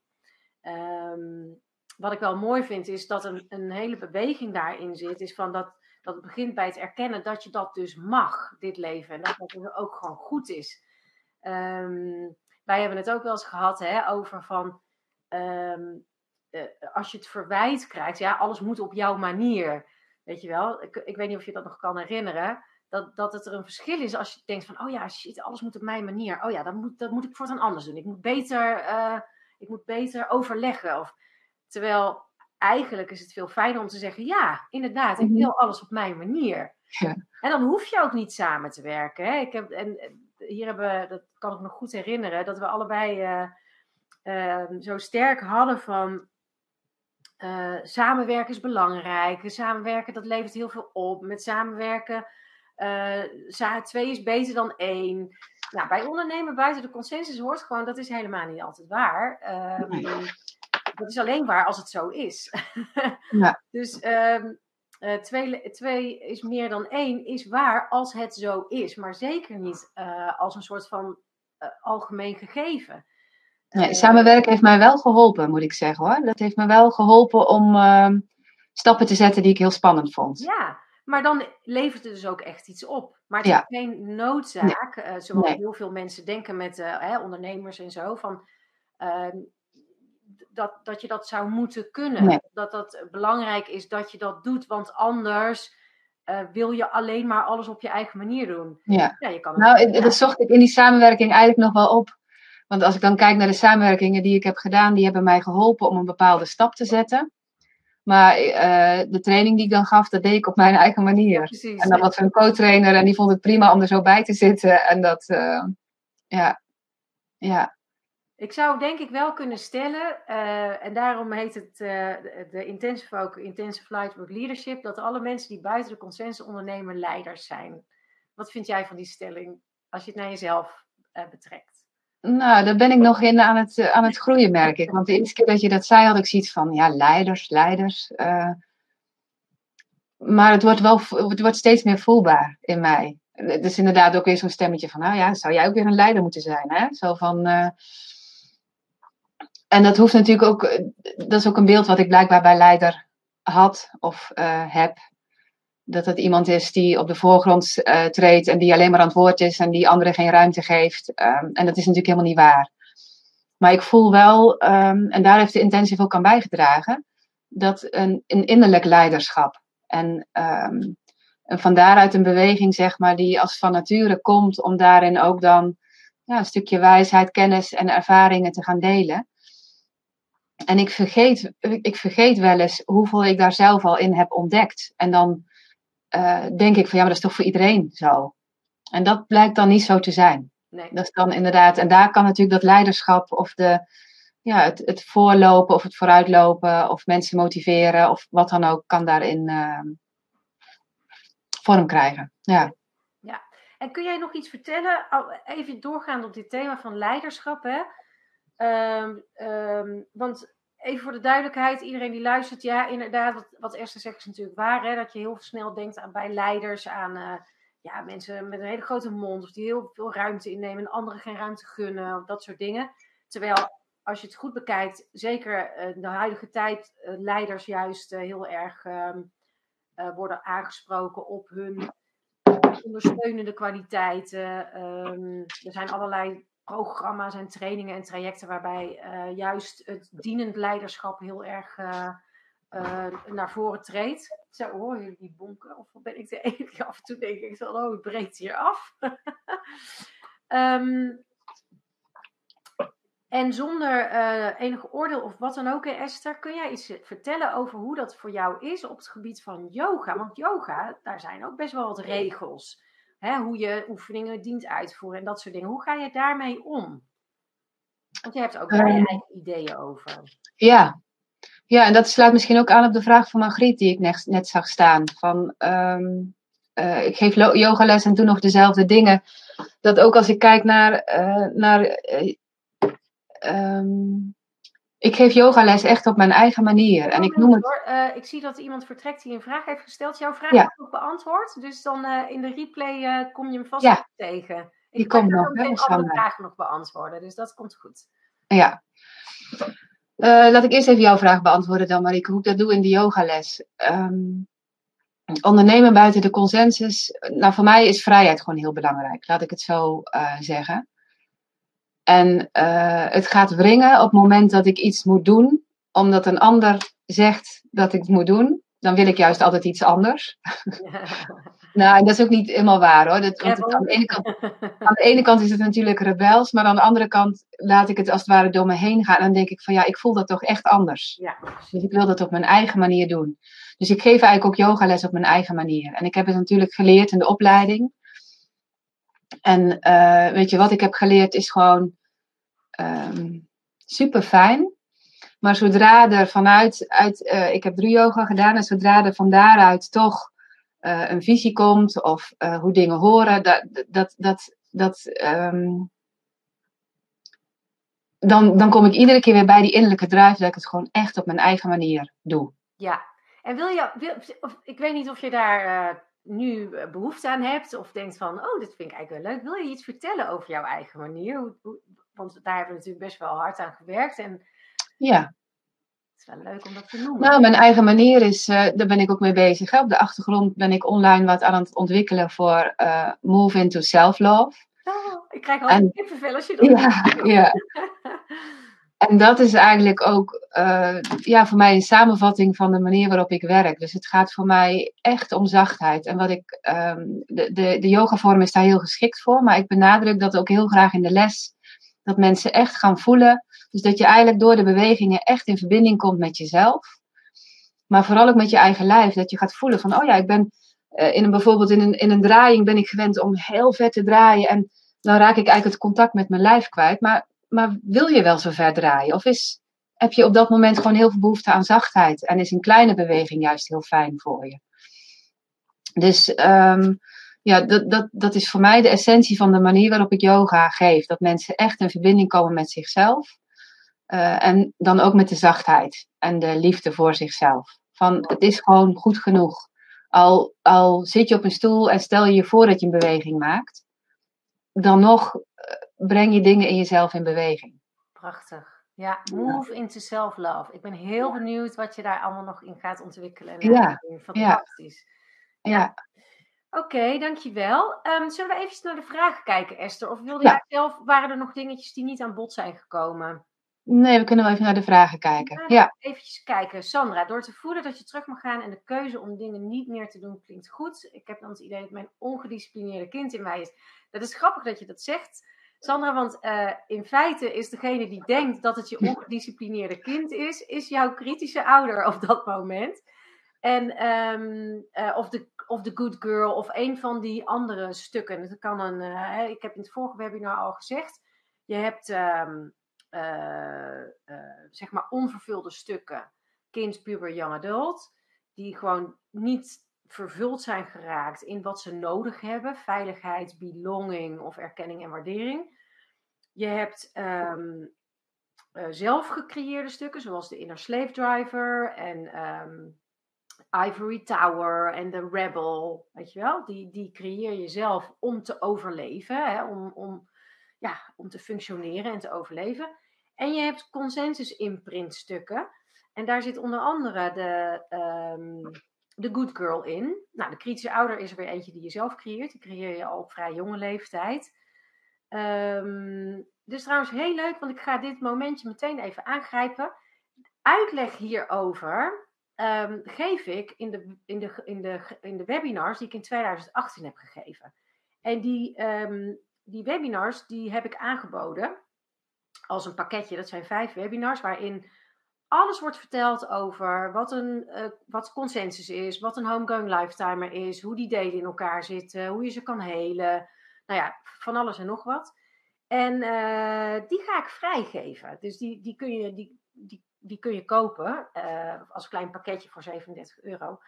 Um, wat ik wel mooi vind is dat een, een hele beweging daarin zit, is van dat, dat begint bij het erkennen dat je dat dus mag, dit leven, en dat dat ook gewoon goed is. Um, wij hebben het ook wel eens gehad hè, over van um, uh, als je het verwijt krijgt, ja, alles moet op jouw manier. Weet je wel, ik, ik weet niet of je dat nog kan herinneren dat, dat het er een verschil is als je denkt van, oh ja, shit, alles moet op mijn manier. Oh ja, dat moet, dat moet ik voortaan anders doen. Ik moet beter, uh, ik moet beter overleggen. Of, terwijl eigenlijk is het veel fijner om te zeggen, ja, inderdaad, ik mhm. wil alles op mijn manier. Ja. En dan hoef je ook niet samen te werken. Hè? Ik heb, en hier hebben, dat kan ik me goed herinneren, dat we allebei uh, uh, zo sterk hadden van uh, samenwerken is belangrijk. Samenwerken, dat levert heel veel op. Met samenwerken, uh, twee is beter dan één. Nou, bij ondernemen buiten de consensus hoort gewoon, dat is helemaal niet altijd waar. Um, Dat is alleen waar als het zo is. ja. Dus um, uh, twee, twee, is meer dan één is waar als het zo is. Maar zeker niet uh, als een soort van uh, algemeen gegeven. Nee, samenwerken heeft mij wel geholpen, moet ik zeggen hoor. Dat heeft me wel geholpen om ehm, stappen te zetten die ik heel spannend vond. Ja, maar dan levert het dus ook echt iets op. Maar het is geen noodzaak, nee. zoals heel veel mensen denken met hè, ondernemers en zo. Van, ehm, dat, dat je dat zou moeten kunnen. Dat dat belangrijk is dat je dat doet, want anders uh, wil je alleen maar alles op je eigen manier doen. Ja, ja je kan nou, dat zocht ik in die samenwerking eigenlijk nog wel op. Want als ik dan kijk naar de samenwerkingen die ik heb gedaan, die hebben mij geholpen om een bepaalde stap te zetten. Maar uh, de training die ik dan gaf, dat deed ik op mijn eigen manier. Ja, en dan was er een co-trainer en die vond het prima om er zo bij te zitten. En dat, uh, ja, ja. Ik zou denk ik wel kunnen stellen, uh, en daarom heet het de, Intensive ook Intensive Lightwork Leadership, dat alle mensen die buiten de consensus ondernemen leiders zijn. Wat vind jij van die stelling, als je het naar jezelf betrekt? Nou, daar ben ik nog in aan het, aan het groeien, merk ik. Want de eerste keer dat je dat zei, had ik zoiets van, ja, leiders, leiders. maar het wordt, wel, het wordt steeds meer voelbaar in mij. Het is inderdaad ook weer zo'n stemmetje van, nou ja, zou jij ook weer een leider moeten zijn, hè? Zo van en dat hoeft natuurlijk ook, eh, dat is ook een beeld wat ik blijkbaar bij leider had of heb. Dat het iemand is die op de voorgrond uh, treedt en die alleen maar aan het woord is en die anderen geen ruimte geeft. Um, en dat is natuurlijk helemaal niet waar. Maar ik voel wel, um, en daar heeft de intentie ook aan bijgedragen, dat een, een innerlijk leiderschap. En, um, en van daaruit een beweging, zeg maar, die als van nature komt om daarin ook dan ja, een stukje wijsheid, kennis en ervaringen te gaan delen. En ik vergeet, ik vergeet wel eens hoeveel ik daar zelf al in heb ontdekt. En dan uh, denk ik van ja, maar dat is toch voor iedereen zo. En dat blijkt dan niet zo te zijn. Nee. Dat is dan inderdaad, en daar kan natuurlijk dat leiderschap of de, ja, het, het voorlopen of het vooruitlopen of mensen motiveren of wat dan ook, kan daarin uh, vorm krijgen. Ja. ja. En kun jij nog iets vertellen, even doorgaan op dit thema van leiderschap, hè? Um, um, want even voor de duidelijkheid, iedereen die luistert, ja, inderdaad, wat, wat Esther zegt is natuurlijk waar, hè, dat je heel snel denkt aan bij leiders, aan uh, ja, mensen met een hele grote mond, of die heel veel ruimte innemen en anderen geen ruimte gunnen, of dat soort dingen. Terwijl, als je het goed bekijkt, zeker in de huidige tijd, uh, leiders juist heel erg um, worden aangesproken op hun ondersteunende kwaliteiten. er zijn allerlei programma's en trainingen en trajecten waarbij uh, juist het dienend leiderschap heel erg uh, uh, naar voren treedt. Zo hoor je die bonken? Of ben ik de enige? Af en toe denk ik oh, het breekt hier af. um, en zonder enige oordeel of wat dan ook, Esther, kun jij iets vertellen over hoe dat voor jou is op het gebied van yoga? Want yoga, daar zijn ook best wel wat regels hè, hoe je oefeningen dient uitvoeren en dat soort dingen. Hoe ga je daarmee om? Want je hebt ook daar je ehm. eigen ideeën over. Ja. ja, en dat sluit misschien ook aan op de vraag van Margriet die ik net, net zag staan. Van, um, uh, ik geef yogales en doe nog dezelfde dingen. Dat ook als ik kijk naar, uh, naar uh, um, ik geef yogales echt op mijn eigen manier. En ik noem het. Uh, ik zie dat iemand vertrekt die een vraag heeft gesteld. Jouw vraag ja. is ook beantwoord. Dus dan uh, in de replay uh, kom je hem vast ja. tegen. Ik die komt nog. Kan alle vragen nog beantwoorden. Dus dat komt goed. Ja. laat ik eerst even jouw vraag beantwoorden dan, Marieke. Hoe ik dat doe in de yogales. Um, ondernemen buiten de consensus. Nou, voor mij is vrijheid gewoon heel belangrijk. Laat ik het zo zeggen. En uh, het gaat wringen op het moment dat ik iets moet doen, omdat een ander zegt dat ik het moet doen. Dan wil ik juist altijd iets anders. Nou, dat is ook niet helemaal waar hoor. Dat, want aan, de ene kant, aan de ene kant is het natuurlijk rebels, maar aan de andere kant laat ik het als het ware door me heen gaan. En dan denk ik van ja, ik voel dat toch echt anders. Ja. Dus ik wil dat op mijn eigen manier doen. Dus ik geef eigenlijk ook yogales op mijn eigen manier. En ik heb het natuurlijk geleerd in de opleiding. En uh, weet je wat ik heb geleerd is gewoon um, super fijn. Maar zodra er vanuit, uit, uh, ik heb drie yoga gedaan, en zodra er van daaruit toch uh, een visie komt of hoe dingen horen, dat, dat, dat, dat um, dan, dan kom ik iedere keer weer bij die innerlijke drive dat ik het gewoon echt op mijn eigen manier doe. Ja, en wil je, wil, of, ik weet niet of je daar nu behoefte aan hebt of denkt van, oh, dit vind ik eigenlijk wel leuk. Wil je iets vertellen over jouw eigen manier? Hoe, hoe, want daar hebben we natuurlijk best wel hard aan gewerkt. En ja is wel leuk om dat te noemen. Nou, mijn eigen manier is, uh, daar ben ik ook mee bezig. Hè. Op de achtergrond ben ik online wat aan het ontwikkelen voor uh, Move into Self-Love. Oh, ik krijg al en, kippenvel als je dat Ja, ja. En dat is eigenlijk ook uh, ja, voor mij een samenvatting van de manier waarop ik werk. Dus het gaat voor mij echt om zachtheid. En wat ik, um, de, de, de yogavorm is daar heel geschikt voor, maar ik benadruk dat ook heel graag in de les. Dat mensen echt gaan voelen dus dat je eigenlijk door de bewegingen echt in verbinding komt met jezelf. Maar vooral ook met je eigen lijf. Dat je gaat voelen van, oh ja, ik ben uh, in een, bijvoorbeeld in een, in een draaiing ben ik gewend om heel vet te draaien. En dan raak ik eigenlijk het contact met mijn lijf kwijt. Maar, maar wil je wel zo ver draaien? Of is, heb je op dat moment gewoon heel veel behoefte aan zachtheid? En is een kleine beweging juist heel fijn voor je? Dus um, ja, dat, dat, dat is voor mij de essentie van de manier waarop ik yoga geef. Dat mensen echt in verbinding komen met zichzelf. Uh, en dan ook met de zachtheid en de liefde voor zichzelf. Van het is gewoon goed genoeg. Al, al zit je op een stoel en stel je je voor dat je een beweging maakt, dan nog uh, breng je dingen in jezelf in beweging. Prachtig. Ja, move into self-love. Ik ben heel benieuwd wat je daar allemaal nog in gaat ontwikkelen. ja, fantastisch. Ja. ja. Oké, okay, dankjewel. Um, zullen we even naar de vragen kijken, Esther? Of wilde ja. jij zelf, waren er nog dingetjes die niet aan bod zijn gekomen? Nee, we kunnen wel even naar de vragen kijken. Ja. Even kijken. Sandra, door te voelen dat je terug mag gaan en de keuze om dingen niet meer te doen klinkt goed. Ik heb dan het idee dat mijn ongedisciplineerde kind in mij is. Dat is grappig dat je dat zegt, Sandra, want uh, in feite is degene die denkt dat het je ongedisciplineerde kind is, is jouw kritische ouder op dat moment. En, um, uh, of, de, of de good girl of een van die andere stukken. Dat kan een, uh, ik heb in het vorige webinar al gezegd, je hebt... Um, uh, zeg maar onvervulde stukken, kind, puber, young adult, die gewoon niet vervuld zijn geraakt in wat ze nodig hebben, veiligheid, belonging of erkenning en waardering. Je hebt um, uh, zelf gecreëerde stukken, zoals de Inner Slave Driver en um, Ivory Tower en de Rebel, weet je wel? Die, die creëer je zelf om te overleven, hè? Om, om, ja, om te functioneren en te overleven. En je hebt consensus-imprintstukken. En daar zit onder andere de, um, de Good Girl in. Nou, de kritische ouder is er weer eentje die je zelf creëert. Die creëer je al op vrij jonge leeftijd. Um, dus trouwens heel leuk, want ik ga dit momentje meteen even aangrijpen. Uitleg hierover um, geef ik in de, in, de, in, de, in de webinars die ik in 2018 heb gegeven. En die, die webinars die heb ik aangeboden als een pakketje. Dat zijn vijf webinars waarin alles wordt verteld over wat een uh, wat consensus is, wat een homegoing lifetimer is, hoe die delen in elkaar zitten, hoe je ze kan helen. Nou ja, van alles en nog wat. En uh, die ga ik vrijgeven. Dus die, die, kun, je, die, die, die kun je kopen uh, als klein pakketje voor 37 euro.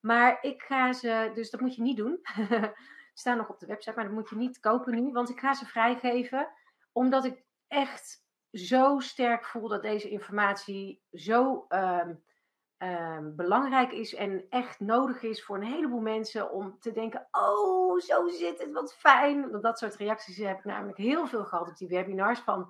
Maar ik ga ze, dus dat moet je niet doen. staan nog op de website, maar dat moet je niet kopen nu, want ik ga ze vrijgeven omdat ik echt zo sterk voel dat deze informatie zo um, um, belangrijk is en echt nodig is voor een heleboel mensen om te denken: oh, zo zit het, wat fijn. Dat soort reacties heb ik namelijk heel veel gehad op die webinars. Van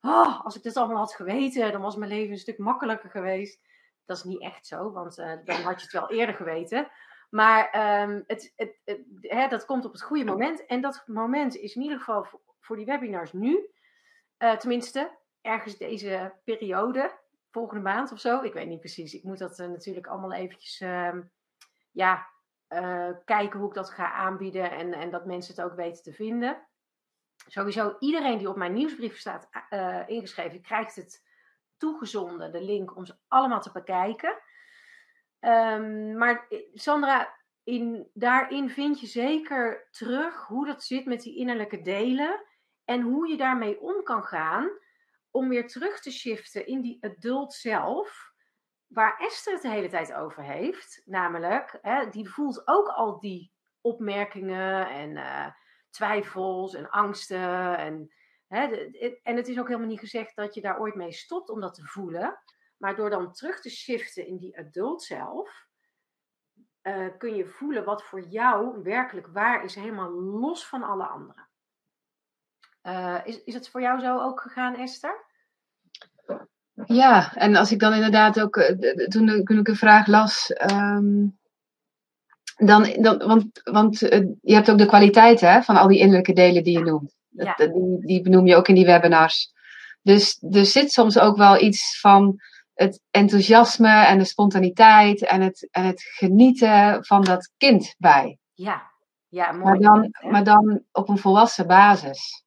oh, als ik dit allemaal had geweten, dan was mijn leven een stuk makkelijker geweest. Dat is niet echt zo, want uh, dan had je het wel eerder geweten. Maar um, het, het, het, hè, dat komt op het goede moment. En dat moment is in ieder geval voor die webinars nu. Uh, tenminste, ergens deze periode, volgende maand of zo. Ik weet niet precies. Ik moet dat uh, natuurlijk allemaal eventjes, uh, ja, kijken hoe ik dat ga aanbieden en, en dat mensen het ook weten te vinden. Sowieso iedereen die op mijn nieuwsbrief staat ingeschreven, krijgt het toegezonden, de link om ze allemaal te bekijken. Ehm, maar Sandra, in, daarin vind je zeker terug hoe dat zit met die innerlijke delen en hoe je daarmee om kan gaan om weer terug te shiften in die adult zelf, waar Esther het de hele tijd over heeft. Namelijk, hè, die voelt ook al die opmerkingen en uh, twijfels en angsten. En, hè, en het is ook helemaal niet gezegd dat je daar ooit mee stopt om dat te voelen. Maar door dan terug te shiften in die adult zelf, uh, kun je voelen wat voor jou werkelijk waar is, helemaal los van alle anderen. Uh, is, is het voor jou zo ook gegaan, Esther? Ja, en als ik dan inderdaad ook, uh, toen, toen ik een vraag las, um, dan, dan, want, want je hebt ook de kwaliteit hè, van al die innerlijke delen die je noemt. Ja. Die, die benoem je ook in die webinars. Dus er zit soms ook wel iets van het enthousiasme en de spontaniteit en het, en het genieten van dat kind bij. Ja, ja mooi. Maar dan, maar dan op een volwassen basis.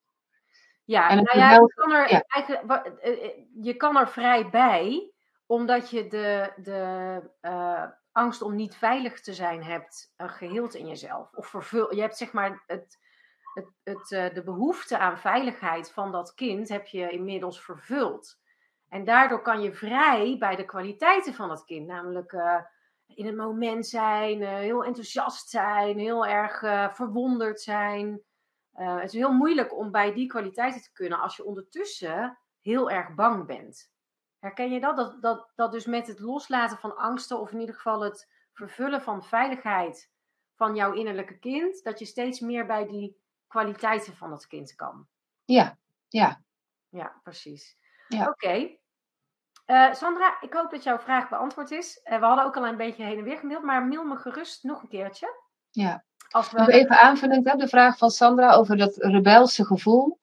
Ja, en nou ja, je, kan er, ja. Eigenlijk, eh, eh, je kan er vrij bij, omdat je de, de uh, angst om niet veilig te zijn hebt uh, geheeld in jezelf. Of vervul, je hebt zeg maar het, het, het, uh, de behoefte aan veiligheid van dat kind heb je inmiddels vervuld. En daardoor kan je vrij bij de kwaliteiten van het kind, namelijk in het moment zijn, heel enthousiast zijn, heel erg verwonderd zijn. Het is heel moeilijk om bij die kwaliteiten te kunnen als je ondertussen heel erg bang bent. Herken je dat? Dat, dat? dat dus met het loslaten van angsten, of in ieder geval het vervullen van veiligheid van jouw innerlijke kind, dat je steeds meer bij die kwaliteiten van het kind kan. Ja, ja. Ja, precies. Ja. Oké. Uh, Sandra, ik hoop dat jouw vraag beantwoord is. Uh, we hadden ook al een beetje heen en weer gemaild, maar mail me gerust nog een keertje. Ja. Als we... Even aanvullend op de vraag van Sandra over dat rebelse gevoel.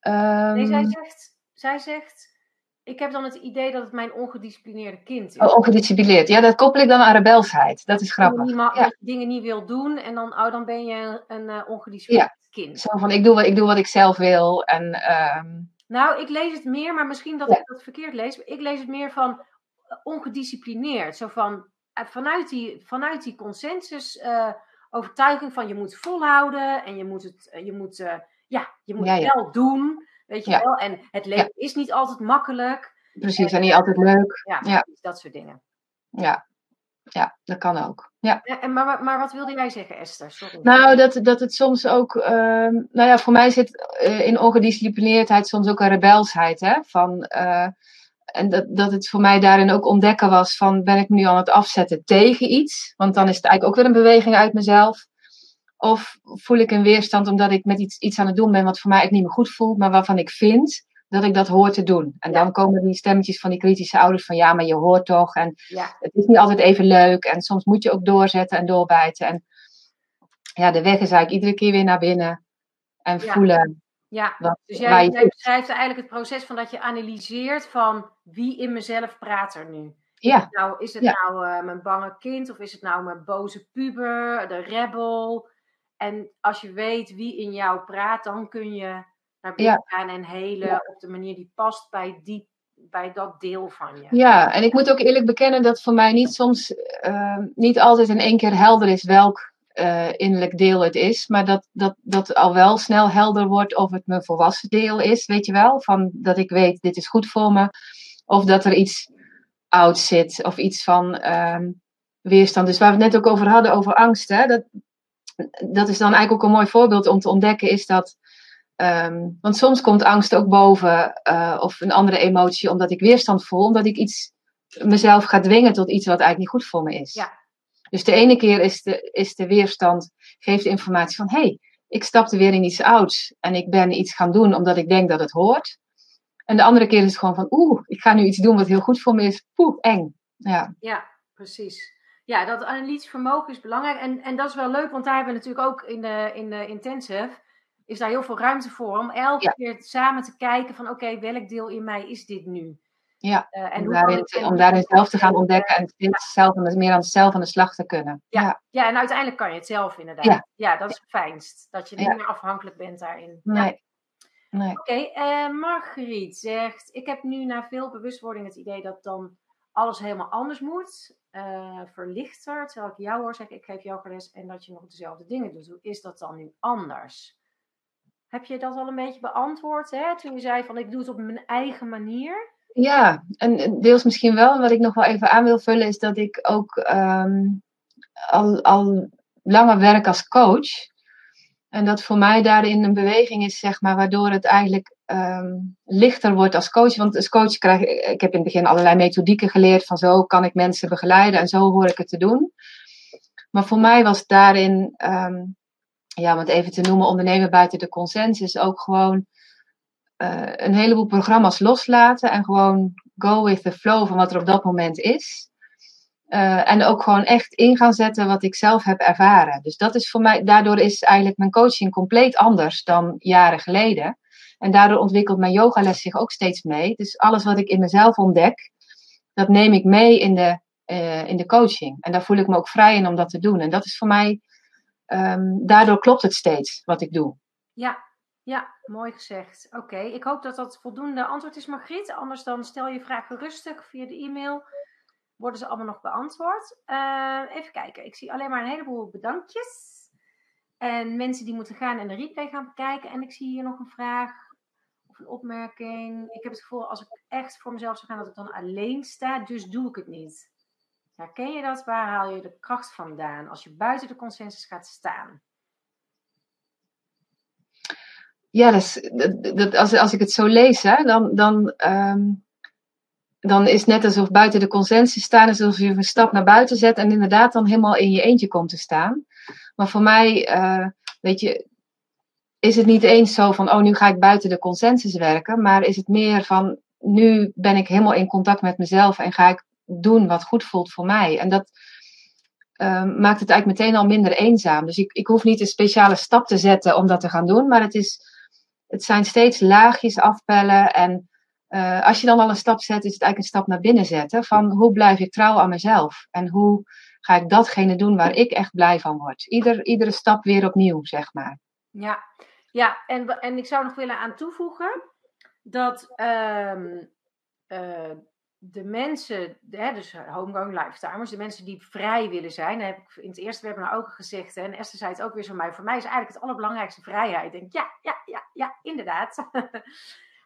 Um... Nee, zij zegt, zij zegt, ik heb dan het idee dat het mijn ongedisciplineerde kind is. Oh, ongedisciplineerd. Ja, dat koppel ik dan aan rebelsheid. Dat is grappig. Dat je, ja. dat je dingen niet wil doen en dan, oh, dan ben je een uh, ongedisciplineerd ja. kind. Zo van, ik doe, wat, ik doe wat ik zelf wil en... Um... Nou, ik lees het meer, maar misschien dat ik dat verkeerd lees. Ik lees het meer van eh, ongedisciplineerd. Zo van eh, vanuit die, vanuit die consensus uh, overtuiging van je moet volhouden en je moet het, je moet, uh, ja, je moet ja, ja. wel doen. Weet je wel? En het leven is niet altijd makkelijk. Precies, en niet altijd leuk. Ja, dat soort dingen. Ja, ja, dat kan ook. Ja. En, maar, maar wat wilde jij zeggen, Esther? Sorry. Nou, dat, dat het soms ook. Uh, nou ja, voor mij zit uh, in ongedisciplineerdheid soms ook een rebelsheid. Hè? Van, en dat, dat het voor mij daarin ook ontdekken was: van ben ik nu aan het afzetten tegen iets? Want dan is het eigenlijk ook weer een beweging uit mezelf. Of voel ik een weerstand omdat ik met iets, iets aan het doen ben wat voor mij eigenlijk niet meer goed voelt, maar waarvan ik vind dat ik dat hoor te doen. En dan komen die stemmetjes van die kritische ouders van ja, maar je hoort toch. En ja. het is niet altijd even leuk. En soms moet je ook doorzetten en doorbijten. En ja, de weg is eigenlijk iedere keer weer naar binnen. En ja. voelen. Ja, wat, dus jij, jij beschrijft eigenlijk het proces van dat je analyseert van wie in mezelf praat er nu. Ja. Is het nou, is het nou uh, mijn bange kind of is het nou mijn boze puber, de rebel? En als je weet wie in jou praat, dan kun je naar binnen ja. gaan en helen ja. op de manier die past bij, die, bij dat deel van je. Ja, en ik moet ook eerlijk bekennen dat voor mij niet soms uh, niet altijd in één keer helder is welk uh, innerlijk deel het is, maar dat, dat, dat al wel snel helder wordt of het mijn volwassen deel is, weet je wel? Van dat ik weet, dit is goed voor me, of dat er iets oud zit, of iets van uh, weerstand. Dus waar we het net ook over hadden, over angst, hè? Dat, dat is dan eigenlijk ook een mooi voorbeeld om te ontdekken, is dat Um, want soms komt angst ook boven uh, of een andere emotie omdat ik weerstand voel, omdat ik iets mezelf ga dwingen tot iets wat eigenlijk niet goed voor me is. Dus de ene keer is de, is de weerstand, geeft de informatie van hé, hey, ik stapte weer in iets ouds en ik ben iets gaan doen omdat ik denk dat het hoort. En de andere keer is het gewoon van oeh, ik ga nu iets doen wat heel goed voor me is. Poeh, eng. Ja, ja precies. Ja, dat analytisch vermogen is belangrijk. En, en dat is wel leuk, want daar hebben we natuurlijk ook in de, in de intensive is daar heel veel ruimte voor om elke ja. keer samen te kijken van oké, okay, welk deel in mij is dit nu? Ja, en om, daarin, om daarin zelf te gaan ontdekken en steeds zelf meer aan, zelf aan de slag te kunnen. Ja, ja. en uiteindelijk kan je het zelf inderdaad. Ja, dat is het fijnst. Dat je niet meer afhankelijk bent daarin. Nee. nee. Oké, okay, uh, Margriet zegt, ik heb nu na veel bewustwording het idee dat dan alles helemaal anders moet. Uh, verlichter, terwijl ik jou hoor zeggen, ik geef jou les en dat je nog dezelfde dingen doet. Hoe is dat dan nu anders? Heb je dat al een beetje beantwoord hè? toen je zei van ik doe het op mijn eigen manier? Ja, en deels misschien wel. Wat ik nog wel even aan wil vullen is dat ik ook ehm, al, al langer werk als coach. En dat voor mij daarin een beweging is, zeg maar, waardoor het eigenlijk ehm, lichter wordt als coach. Want als coach krijg ik, ik heb in het begin allerlei methodieken geleerd van zo kan ik mensen begeleiden en zo hoor ik het te doen. Maar voor mij was daarin, um, ja, om het even te noemen, ondernemen buiten de consensus ook gewoon uh, een heleboel programma's loslaten en gewoon go with the flow van wat er op dat moment is. Uh, en ook gewoon echt in gaan zetten wat ik zelf heb ervaren. Dus dat is voor mij, daardoor is eigenlijk mijn coaching compleet anders dan jaren geleden. En daardoor ontwikkelt mijn yogales zich ook steeds mee. Dus alles wat ik in mezelf ontdek, dat neem ik mee in de, uh, in de coaching. En daar voel ik me ook vrij in om dat te doen. En dat is voor mij, um, daardoor klopt het steeds wat ik doe. Ja, ja, mooi gezegd. Oké, ik hoop dat dat voldoende antwoord is, Margriet. Anders dan stel je vragen rustig via de e-mail. Worden ze allemaal nog beantwoord? Uh, even kijken. Ik zie alleen maar een heleboel bedankjes. En mensen die moeten gaan en de replay gaan bekijken. En ik zie hier nog een vraag of een opmerking. Ik heb het gevoel als ik echt voor mezelf zou gaan dat ik dan alleen sta. Dus doe ik het niet. Herken je dat? Waar haal je de kracht vandaan als je buiten de consensus gaat staan? Ja, dat als, als ik het zo lees, hè, dan, dan, um, dan is net alsof buiten de consensus staan, alsof je een stap naar buiten zet en inderdaad dan helemaal in je eentje komt te staan. Maar voor mij, uh, weet je, is het niet eens zo van, oh, nu ga ik buiten de consensus werken, maar is het meer van, nu ben ik helemaal in contact met mezelf en ga ik doen wat goed voelt voor mij. En dat uh, maakt het eigenlijk meteen al minder eenzaam. Dus ik, ik hoef niet een speciale stap te zetten om dat te gaan doen, maar het is het zijn steeds laagjes afpellen. En uh, als je dan al een stap zet, is het eigenlijk een stap naar binnen zetten. Van hoe blijf ik trouw aan mezelf? En hoe ga ik datgene doen waar ik echt blij van word? Ieder, iedere stap weer opnieuw, zeg maar. Ja, ja en, en ik zou nog willen aan toevoegen dat um, uh, de mensen, hè, dus homegoing lifetimers, de mensen die vrij willen zijn, heb ik in het eerste webinar ook gezegd, en Esther zei het ook weer zo mij, voor mij is eigenlijk het allerbelangrijkste vrijheid. Ik denk, ja, ja, ja, ja, inderdaad.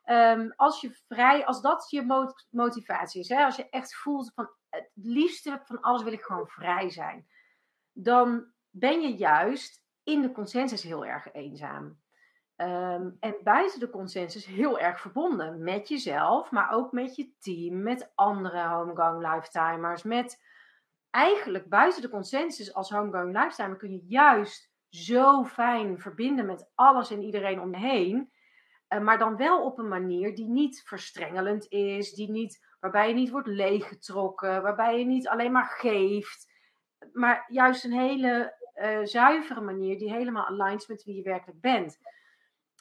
um, als je vrij, als dat je motivatie is, hè, als je echt voelt van het liefste van alles wil ik gewoon vrij zijn, dan ben je juist in de consensus heel erg eenzaam. Um, en buiten de consensus heel erg verbonden. Met jezelf, maar ook met je team, met andere homegoing lifetimers, met eigenlijk buiten de consensus als homegoing lifetimer kun je juist zo fijn verbinden met alles en iedereen om je heen, uh, maar dan wel op een manier die niet verstrengelend is, die niet, waarbij je niet wordt leeggetrokken, waarbij je niet alleen maar geeft, maar juist een hele uh, zuivere manier die helemaal aligns met wie je werkelijk bent.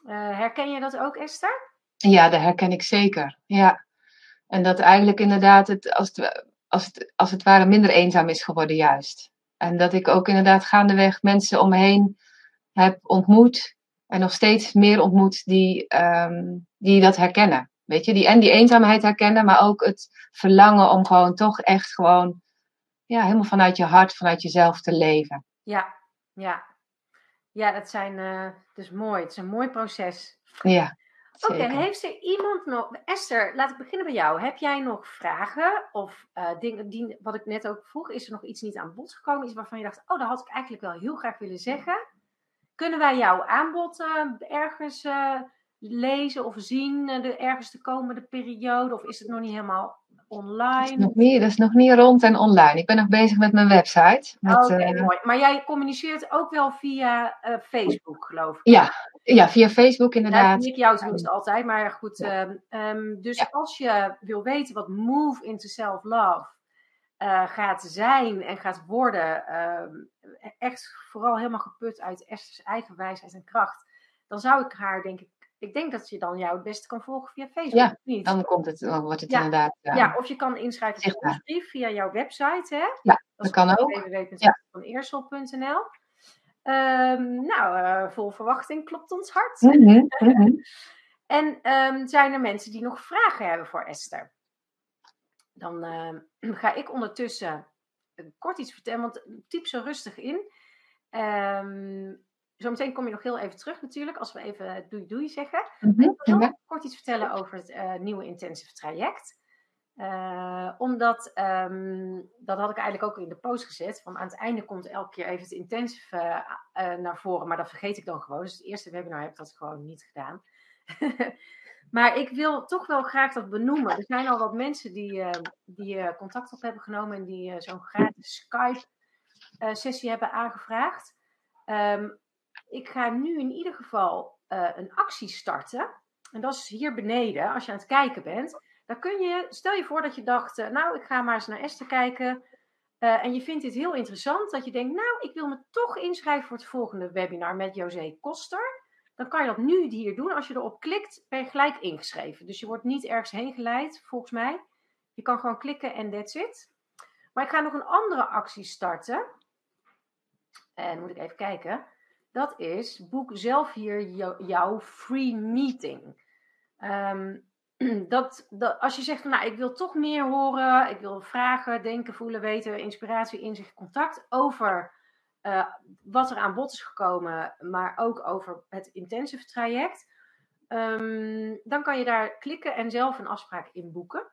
Uh, herken je dat ook, Esther? Ja, dat herken ik zeker. Ja. En dat eigenlijk inderdaad het als, het, als, het, als het ware minder eenzaam is geworden, juist. En dat ik ook inderdaad gaandeweg mensen om me heen heb ontmoet. En nog steeds meer ontmoet die, um, die dat herkennen. Weet je, die en die eenzaamheid herkennen, maar ook het verlangen om gewoon toch echt gewoon, ja, helemaal vanuit je hart, vanuit jezelf te leven. Ja, ja. Ja, dat zijn, uh, dus mooi. Het is een mooi proces. Ja. Oké, heeft er iemand nog. Esther, laat ik beginnen bij jou. Heb jij nog vragen of uh, dingen die, wat ik net ook vroeg, is er nog iets niet aan bod gekomen? Iets waarvan je dacht, oh, dat had ik eigenlijk wel heel graag willen zeggen. Kunnen wij jouw aanbod uh, ergens lezen of zien de, ergens de komende periode? Of is het nog niet helemaal online? Dat is, nog niet, dat is nog niet rond en online. Ik ben nog bezig met mijn website. Oké, uh, mooi. Maar jij communiceert ook wel via uh, Facebook, geloof ik? Ja, ja via Facebook inderdaad. Ja, ik jou tenminste altijd, maar goed. Ja. Um, dus ja. als je wil weten wat Move into Self-Love gaat zijn en gaat worden, um, echt vooral helemaal geput uit Esther's eigen wijsheid en kracht, dan zou ik haar denk ik ik denk dat je dan jou het beste kan volgen via Facebook. Ja, niet? dan, komt het, dan wordt het inderdaad. Ja. ja, of je kan inschrijven brief via jouw website. Hè? Ja, dat, kan ook. www.vaneersel.nl um, Nou, uh, vol verwachting klopt ons hart. Mm -hmm. en um, zijn er mensen die nog vragen hebben voor Esther? Dan uh, ga ik ondertussen kort iets vertellen, want typ zo rustig in. Um, Zometeen kom je nog heel even terug natuurlijk, als we even doei doei zeggen. Mm -hmm. Ik wil kort iets vertellen over het uh, nieuwe intensive traject. Uh, omdat, um, dat had ik eigenlijk ook in de post gezet, van aan het einde komt elke keer even het intensive uh, naar voren, maar dat vergeet ik dan gewoon. Dus het eerste webinar heb ik dat gewoon niet gedaan. maar ik wil toch wel graag dat benoemen. Er zijn al wat mensen die, die contact op hebben genomen en die zo'n gratis Skype-sessie hebben aangevraagd. Um, ik ga nu in ieder geval uh, een actie starten. En dat is hier beneden, als je aan het kijken bent. Dan kun je, stel je voor dat je dacht, uh, nou, ik ga maar eens naar Esther kijken. Uh, en je vindt dit heel interessant, dat je denkt, nou, ik wil me toch inschrijven voor het volgende webinar met José Koster. Dan kan je dat nu hier doen. Als je erop klikt, ben je gelijk ingeschreven. Dus je wordt niet ergens heen geleid, volgens mij. Je kan gewoon klikken en that's it. Maar ik ga nog een andere actie starten. En moet ik even kijken dat is boek zelf hier jouw free meeting. Ehm, dat, dat, als je zegt, nou, ik wil toch meer horen, ik wil vragen, denken, voelen, weten, inspiratie, inzicht, contact over uh, wat er aan bod is gekomen, maar ook over het intensive traject. Um, dan kan je daar klikken en zelf een afspraak inboeken.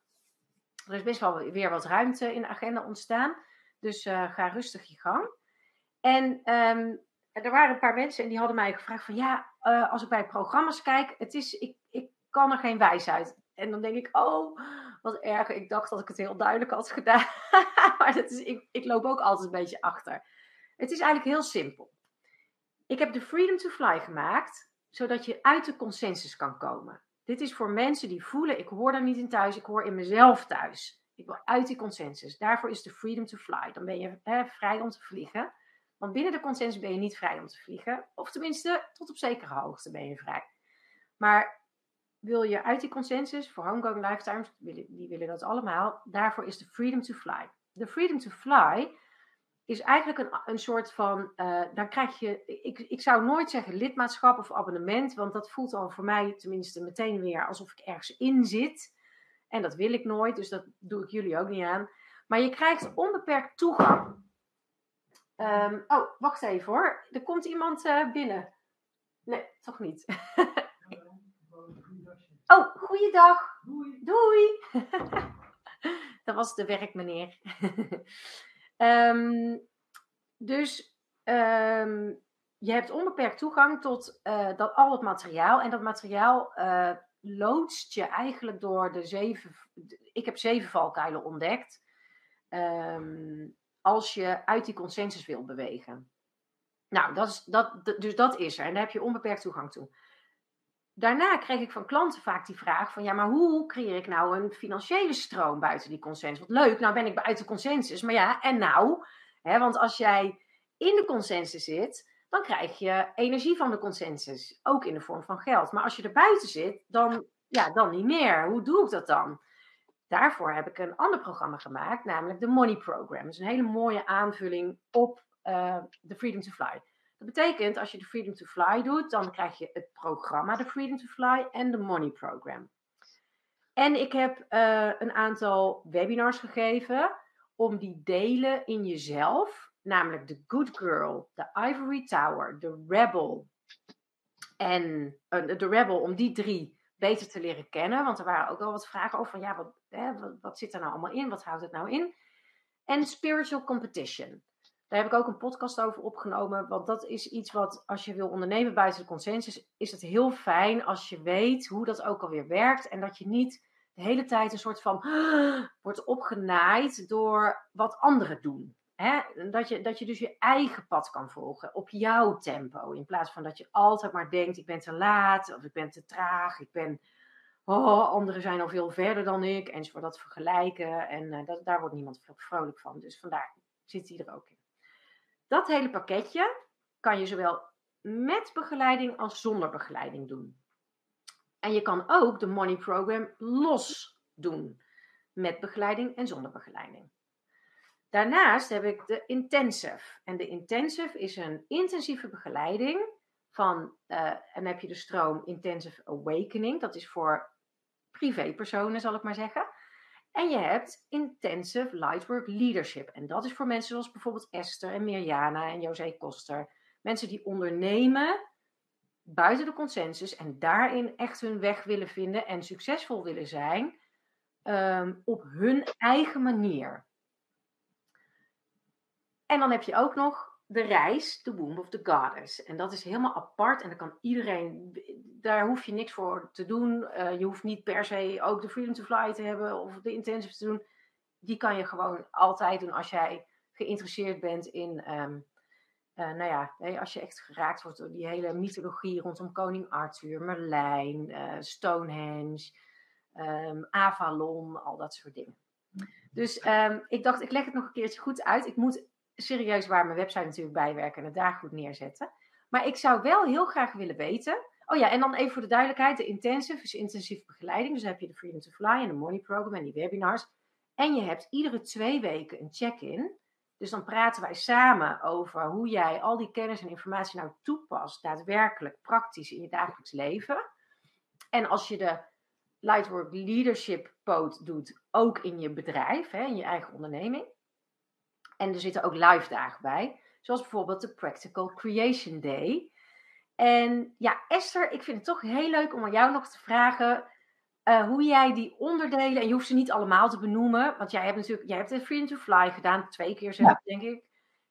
Er is best wel weer wat ruimte in de agenda ontstaan. Dus uh, ga rustig je gang. En um, er waren een paar mensen en die hadden mij gevraagd van ja, uh, als ik bij programma's kijk, het is, ik, ik kan er geen wijs uit. En dan denk ik, oh, wat erg. Ik dacht dat ik het heel duidelijk had gedaan. maar dat is, ik, ik loop ook altijd een beetje achter. Het is eigenlijk heel simpel. Ik heb de Freedom to Fly gemaakt, zodat je uit de consensus kan komen. Dit is voor mensen die voelen, ik hoor daar niet in thuis, ik hoor in mezelf thuis. Ik wil uit die consensus. Daarvoor is de Freedom to Fly. Dan ben je hè, vrij om te vliegen. Want binnen de consensus ben je niet vrij om te vliegen. Of tenminste, tot op zekere hoogte ben je vrij. Maar wil je uit die consensus voor homegoing lifetimes, die willen dat allemaal, daarvoor is de freedom to fly. De freedom to fly is eigenlijk een, een soort van, uh, dan krijg je, ik, ik zou nooit zeggen lidmaatschap of abonnement, want dat voelt al voor mij tenminste meteen weer alsof ik ergens in zit. En dat wil ik nooit, dus dat doe ik jullie ook niet aan. Maar je krijgt onbeperkt toegang Um, oh, wacht even hoor. Er komt iemand uh, binnen. Nee, toch niet. oh, goeiedag. Doei. Doei. dat was de werkmeneer. um, dus um, je hebt onbeperkt toegang tot uh, dat, al het materiaal. En dat materiaal uh, loodst je eigenlijk door de zeven. Ik heb zeven valkuilen ontdekt. Um, als je uit die consensus wilt bewegen. Nou, dat is, dat, dus dat is er en daar heb je onbeperkt toegang toe. Daarna kreeg ik van klanten vaak die vraag van ja, maar hoe creëer ik nou een financiële stroom buiten die consensus? Wat leuk, nou ben ik buiten consensus, maar ja, en nou? Want als jij in de consensus zit, dan krijg je energie van de consensus, ook in de vorm van geld. Maar als je er buiten zit, dan, ja, dan niet meer. Hoe doe ik dat dan? Daarvoor heb ik een ander programma gemaakt, namelijk de Money Program. Dat is een hele mooie aanvulling op uh, de Freedom to Fly. Dat betekent, als je de Freedom to Fly doet, dan krijg je het programma de Freedom to Fly en de Money Program. En ik heb uh, een aantal webinars gegeven om die delen in jezelf, namelijk de Good Girl, de Ivory Tower, de Rebel en uh, de Rebel, om die drie beter te leren kennen. Want er waren ook wel wat vragen over van ja, wat, wat, zit er nou allemaal in? Wat houdt het nou in? En spiritual competition. Daar heb ik ook een podcast over opgenomen. Want dat is iets wat als je wil ondernemen buiten de consensus, is het heel fijn als je weet hoe dat ook alweer werkt. En dat je niet de hele tijd een soort van wordt opgenaaid door wat anderen doen. Dat, je, dat je dus je eigen pad kan volgen op jouw tempo. In plaats van dat je altijd maar denkt: ik ben te laat, of ik ben te traag, ik ben. Oh, anderen zijn al veel verder dan ik. Enzovoort dat vergelijken. En uh, dat, daar wordt niemand vrolijk van. Dus vandaar zit hij er ook in. Dat hele pakketje kan je zowel met begeleiding als zonder begeleiding doen. En je kan ook de Money Program los doen. Met begeleiding en zonder begeleiding. Daarnaast heb ik de Intensive. En de Intensive is een intensieve begeleiding van, uh, en dan heb je de stroom Intensive Awakening. Dat is voor privépersonen, zal ik maar zeggen. En je hebt Intensive Lightwork Leadership. En dat is voor mensen zoals bijvoorbeeld Esther en Mirjana en José Koster. Mensen die ondernemen buiten de consensus en daarin echt hun weg willen vinden en succesvol willen zijn ehm, op hun eigen manier. En dan heb je ook nog de reis, de Womb of the Goddess. En dat is helemaal apart en dan kan iedereen, daar hoef je niks voor te doen. Uh, je hoeft niet per se ook de Freedom to Fly te hebben of de Intensive te doen. Die kan je gewoon altijd doen als jij geïnteresseerd bent in, um, uh, nou ja, als je echt geraakt wordt door die hele mythologie rondom koning Arthur, Merlijn, uh, Stonehenge, um, Avalon, al dat soort dingen. Dus um, ik dacht, ik leg het nog een keertje goed uit. Ik moet serieus waar mijn website natuurlijk bijwerken en het daar goed neerzetten. Maar ik zou wel heel graag willen weten. Oh ja, en dan even voor de duidelijkheid: de intensive is intensieve begeleiding. Dus heb je de Freedom to Fly en de Money Program en die webinars. En je hebt iedere twee weken een check-in. Dus dan praten wij samen over hoe jij al die kennis en informatie nou toepast, daadwerkelijk praktisch in je dagelijks leven. En als je de Lightwork Leadership Poot doet, ook in je bedrijf, hè, in je eigen onderneming. En er zitten ook live dagen bij. Zoals bijvoorbeeld de Practical Creation Day. En ja, Esther, ik vind het toch heel leuk om aan jou nog te vragen uh, hoe jij die onderdelen, en je hoeft ze niet allemaal te benoemen, want jij hebt natuurlijk, jij hebt de Freedom to Fly gedaan, twee keer zelf, ja. denk ik.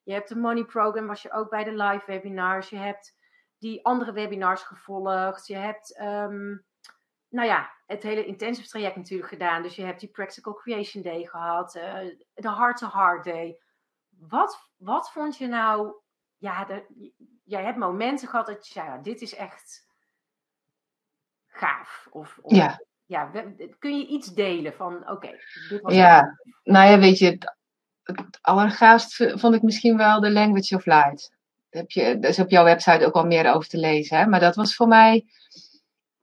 Je hebt de Money Program, was je ook bij de live webinars. Je hebt die andere webinars gevolgd. Je hebt, um, nou ja, het hele intensive traject natuurlijk gedaan. Dus je hebt die Practical Creation Day gehad, uh, de Heart to Heart Day. Wat, wat vond je nou, ja, de, jij hebt momenten gehad dat je zei, ja, dit is echt gaaf. Of, of ja. ja. kun je iets delen van, oké. ja, nou ja, weet je, het, het allergaafst vond ik misschien wel de Language of Light. Daar heb je, dus op jouw website ook al meer over te lezen. Hè? Maar dat was voor mij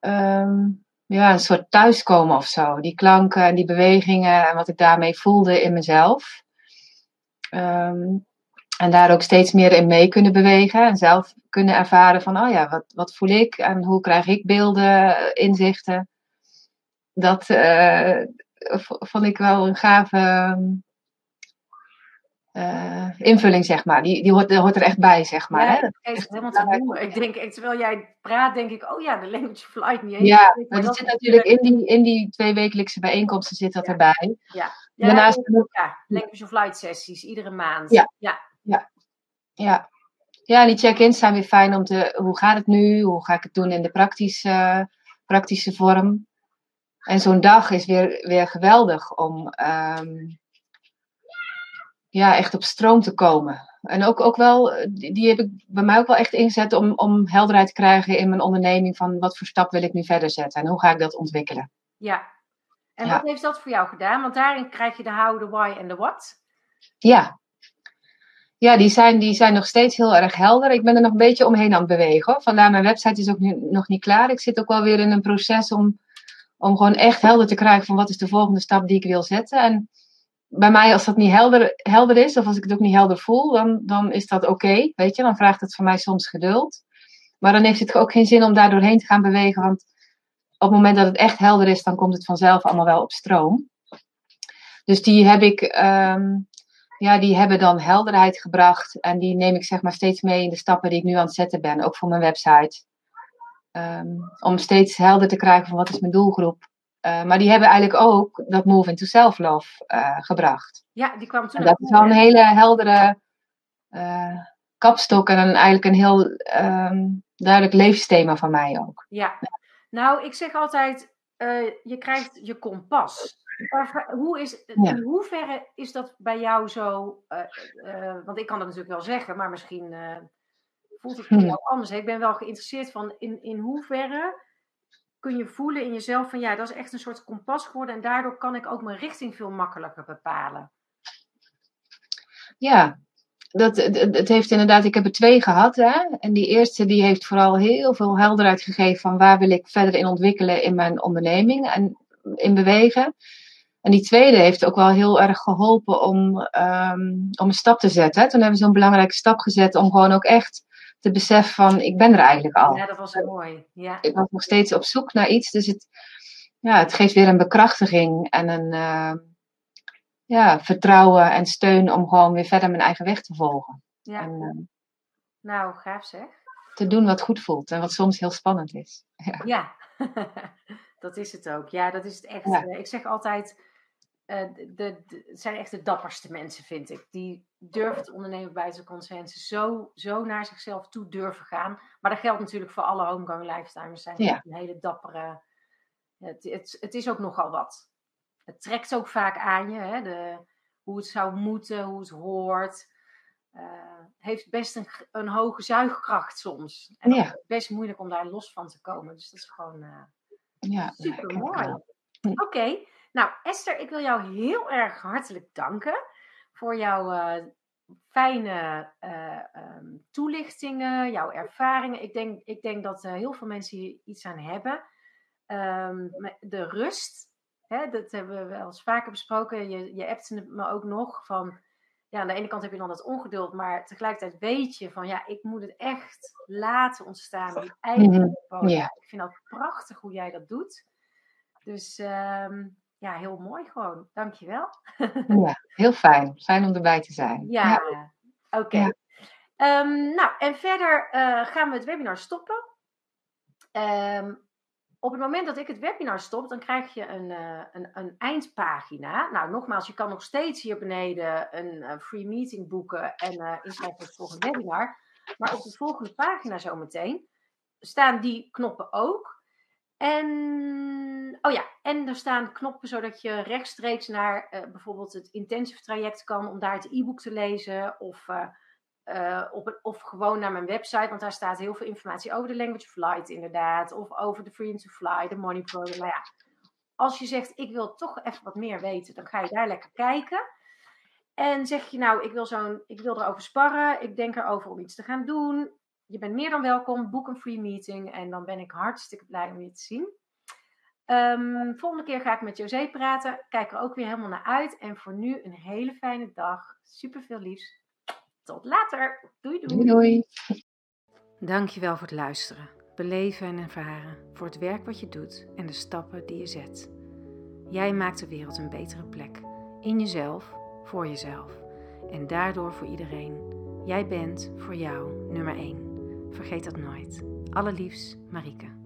um, ja, een soort thuiskomen of zo. Die klanken en die bewegingen en wat ik daarmee voelde in mezelf. Um, en daar ook steeds meer in mee kunnen bewegen. En zelf kunnen ervaren van, oh ja, wat, wat voel ik en hoe krijg ik beelden, inzichten. Dat uh, vond ik wel een gave uh, invulling, zeg maar. Die, die hoort, die hoort er echt bij, zeg maar. Ja, hè? Ik, helemaal te ik denk, terwijl jij praat, denk ik, oh ja, de language of light niet eens. Ja, maar dat zit natuurlijk in die, in die twee wekelijkse bijeenkomsten zit dat ja. erbij. Ja. Ja, Daarnaast ja, language of light sessies, iedere maand. Ja. Ja. ja. ja. ja die check-ins zijn weer fijn om te, hoe gaat het nu? Hoe ga ik het doen in de praktische, praktische vorm? En zo'n dag is weer, weer geweldig om um, ja, echt op stroom te komen. En ook, ook wel, die, die heb ik bij mij ook wel echt ingezet om, om helderheid te krijgen in mijn onderneming van wat voor stap wil ik nu verder zetten en hoe ga ik dat ontwikkelen. Ja, en wat heeft dat voor jou gedaan? Want daarin krijg je de how, de why en de what. Ja. Ja, die zijn, die zijn nog steeds heel erg helder. Ik ben er nog een beetje omheen aan het bewegen. Hoor. Vandaar mijn website is ook nu, nog niet klaar. Ik zit ook wel weer in een proces om, om gewoon echt helder te krijgen van wat is de volgende stap die ik wil zetten. En bij mij, als dat niet helder, helder is, of als ik het ook niet helder voel, dan, dan is dat oké. weet je, dan vraagt het voor mij soms geduld. Maar dan heeft het ook geen zin om daar doorheen te gaan bewegen. Want op het moment dat het echt helder is, dan komt het vanzelf allemaal wel op stroom. Dus die heb ik, um, ja, die hebben dan helderheid gebracht. En die neem ik zeg maar steeds mee in de stappen die ik nu aan het zetten ben, ook voor mijn website. Um, om steeds helder te krijgen van wat is mijn doelgroep. Uh, maar die hebben eigenlijk ook dat move into self-love uh, gebracht. Ja, die kwam toen. En dat is wel een hele heldere uh, kapstok en een, eigenlijk een heel um, duidelijk levensthema van mij ook. Ja, nou, ik zeg altijd, uh, je krijgt je kompas. Hoe is, ja. In hoeverre is dat bij jou zo? Uh, uh, want ik kan dat natuurlijk wel zeggen, maar misschien voelt het voor hm. jou anders. Ik ben wel geïnteresseerd van in, in hoeverre kun je voelen in jezelf van ja, dat is echt een soort kompas geworden en daardoor kan ik ook mijn richting veel makkelijker bepalen. Ja, dat, het, heeft inderdaad, ik heb er twee gehad. Hè? En die eerste die heeft vooral heel veel helderheid gegeven van waar wil ik verder in ontwikkelen in mijn onderneming en in bewegen. En die tweede heeft ook wel heel erg geholpen om, um, om een stap te zetten. Toen hebben we zo'n belangrijke stap gezet om gewoon ook echt te beseffen van ik ben er eigenlijk al. Ja, dat was mooi. Ja. Ik was nog steeds op zoek naar iets. Dus het, ja, het geeft weer een bekrachtiging en een uh, ja, vertrouwen en steun om gewoon weer verder mijn eigen weg te volgen. Ja. En, uh, nou, gaaf zeg. Te doen wat goed voelt en wat soms heel spannend is. Ja, ja. dat is het ook. Ja, dat is het echt. Ja. Ik zeg altijd uh, de, de, zijn echt de dapperste mensen, vind ik. Die durven te ondernemen buiten consensus. Zo, zo naar zichzelf toe durven gaan. Maar dat geldt natuurlijk voor alle homegrown lifetimers. zijn ja. een hele dappere... Het, het, het, is ook nogal wat. Het trekt ook vaak aan je. Hè? De, hoe het zou moeten, hoe het hoort. Uh, heeft best een, een hoge zuigkracht soms. En ja. best moeilijk om daar los van te komen. Dus dat is gewoon uh, ja, super mooi. Oké. Okay. Nou, Esther, ik wil jou heel erg hartelijk danken voor jouw uh, fijne um, toelichtingen, jouw ervaringen. Ik denk, ik denk dat heel veel mensen hier iets aan hebben. Um, de rust, hè, dat hebben we wel eens vaker besproken. Je, je appte me ook nog van, ja, aan de ene kant heb je dan dat ongeduld, maar tegelijkertijd weet je van, ja, ik moet het echt laten ontstaan. Die eigen mm -hmm. yeah. Ik vind het prachtig hoe jij dat doet. Dus um, ja, heel mooi gewoon. Dankjewel. ja, heel fijn. Fijn om erbij te zijn. Ja, ja. oké. Okay. Ja. Um, nou, en verder uh, gaan we het webinar stoppen. Um, op het moment dat ik het webinar stop, dan krijg je een, uh, een, een, eindpagina. Nou, nogmaals, je kan nog steeds hier beneden een uh, free meeting boeken en inschrijven voor het volgende webinar. Maar op de volgende pagina zometeen staan die knoppen ook. En, oh ja, en er staan knoppen zodat je rechtstreeks naar uh, bijvoorbeeld het intensive traject kan om daar het e-book te lezen. Of, uh, op, of gewoon naar mijn website, want daar staat heel veel informatie over de Language Flight inderdaad. Of over de Freedom to Fly, de Money Program. Nou ja, als je zegt ik wil toch even wat meer weten, dan ga je daar lekker kijken. En zeg je nou, ik wil, zo'n, ik wil erover sparren, ik denk erover om iets te gaan doen je bent meer dan welkom. Boek een free meeting en dan ben ik hartstikke blij om je te zien. Um, volgende keer ga ik met José praten. Kijk er ook weer helemaal naar uit. En voor nu een hele fijne dag. Super veel liefs. Tot later. Doei doei. Doei Dankjewel voor het luisteren, beleven en ervaren. Voor het werk wat je doet en de stappen die je zet. Jij maakt de wereld een betere plek. In jezelf, voor jezelf. En daardoor voor iedereen. Jij bent voor jou nummer 1. Vergeet dat nooit. Allerliefst, Marieke.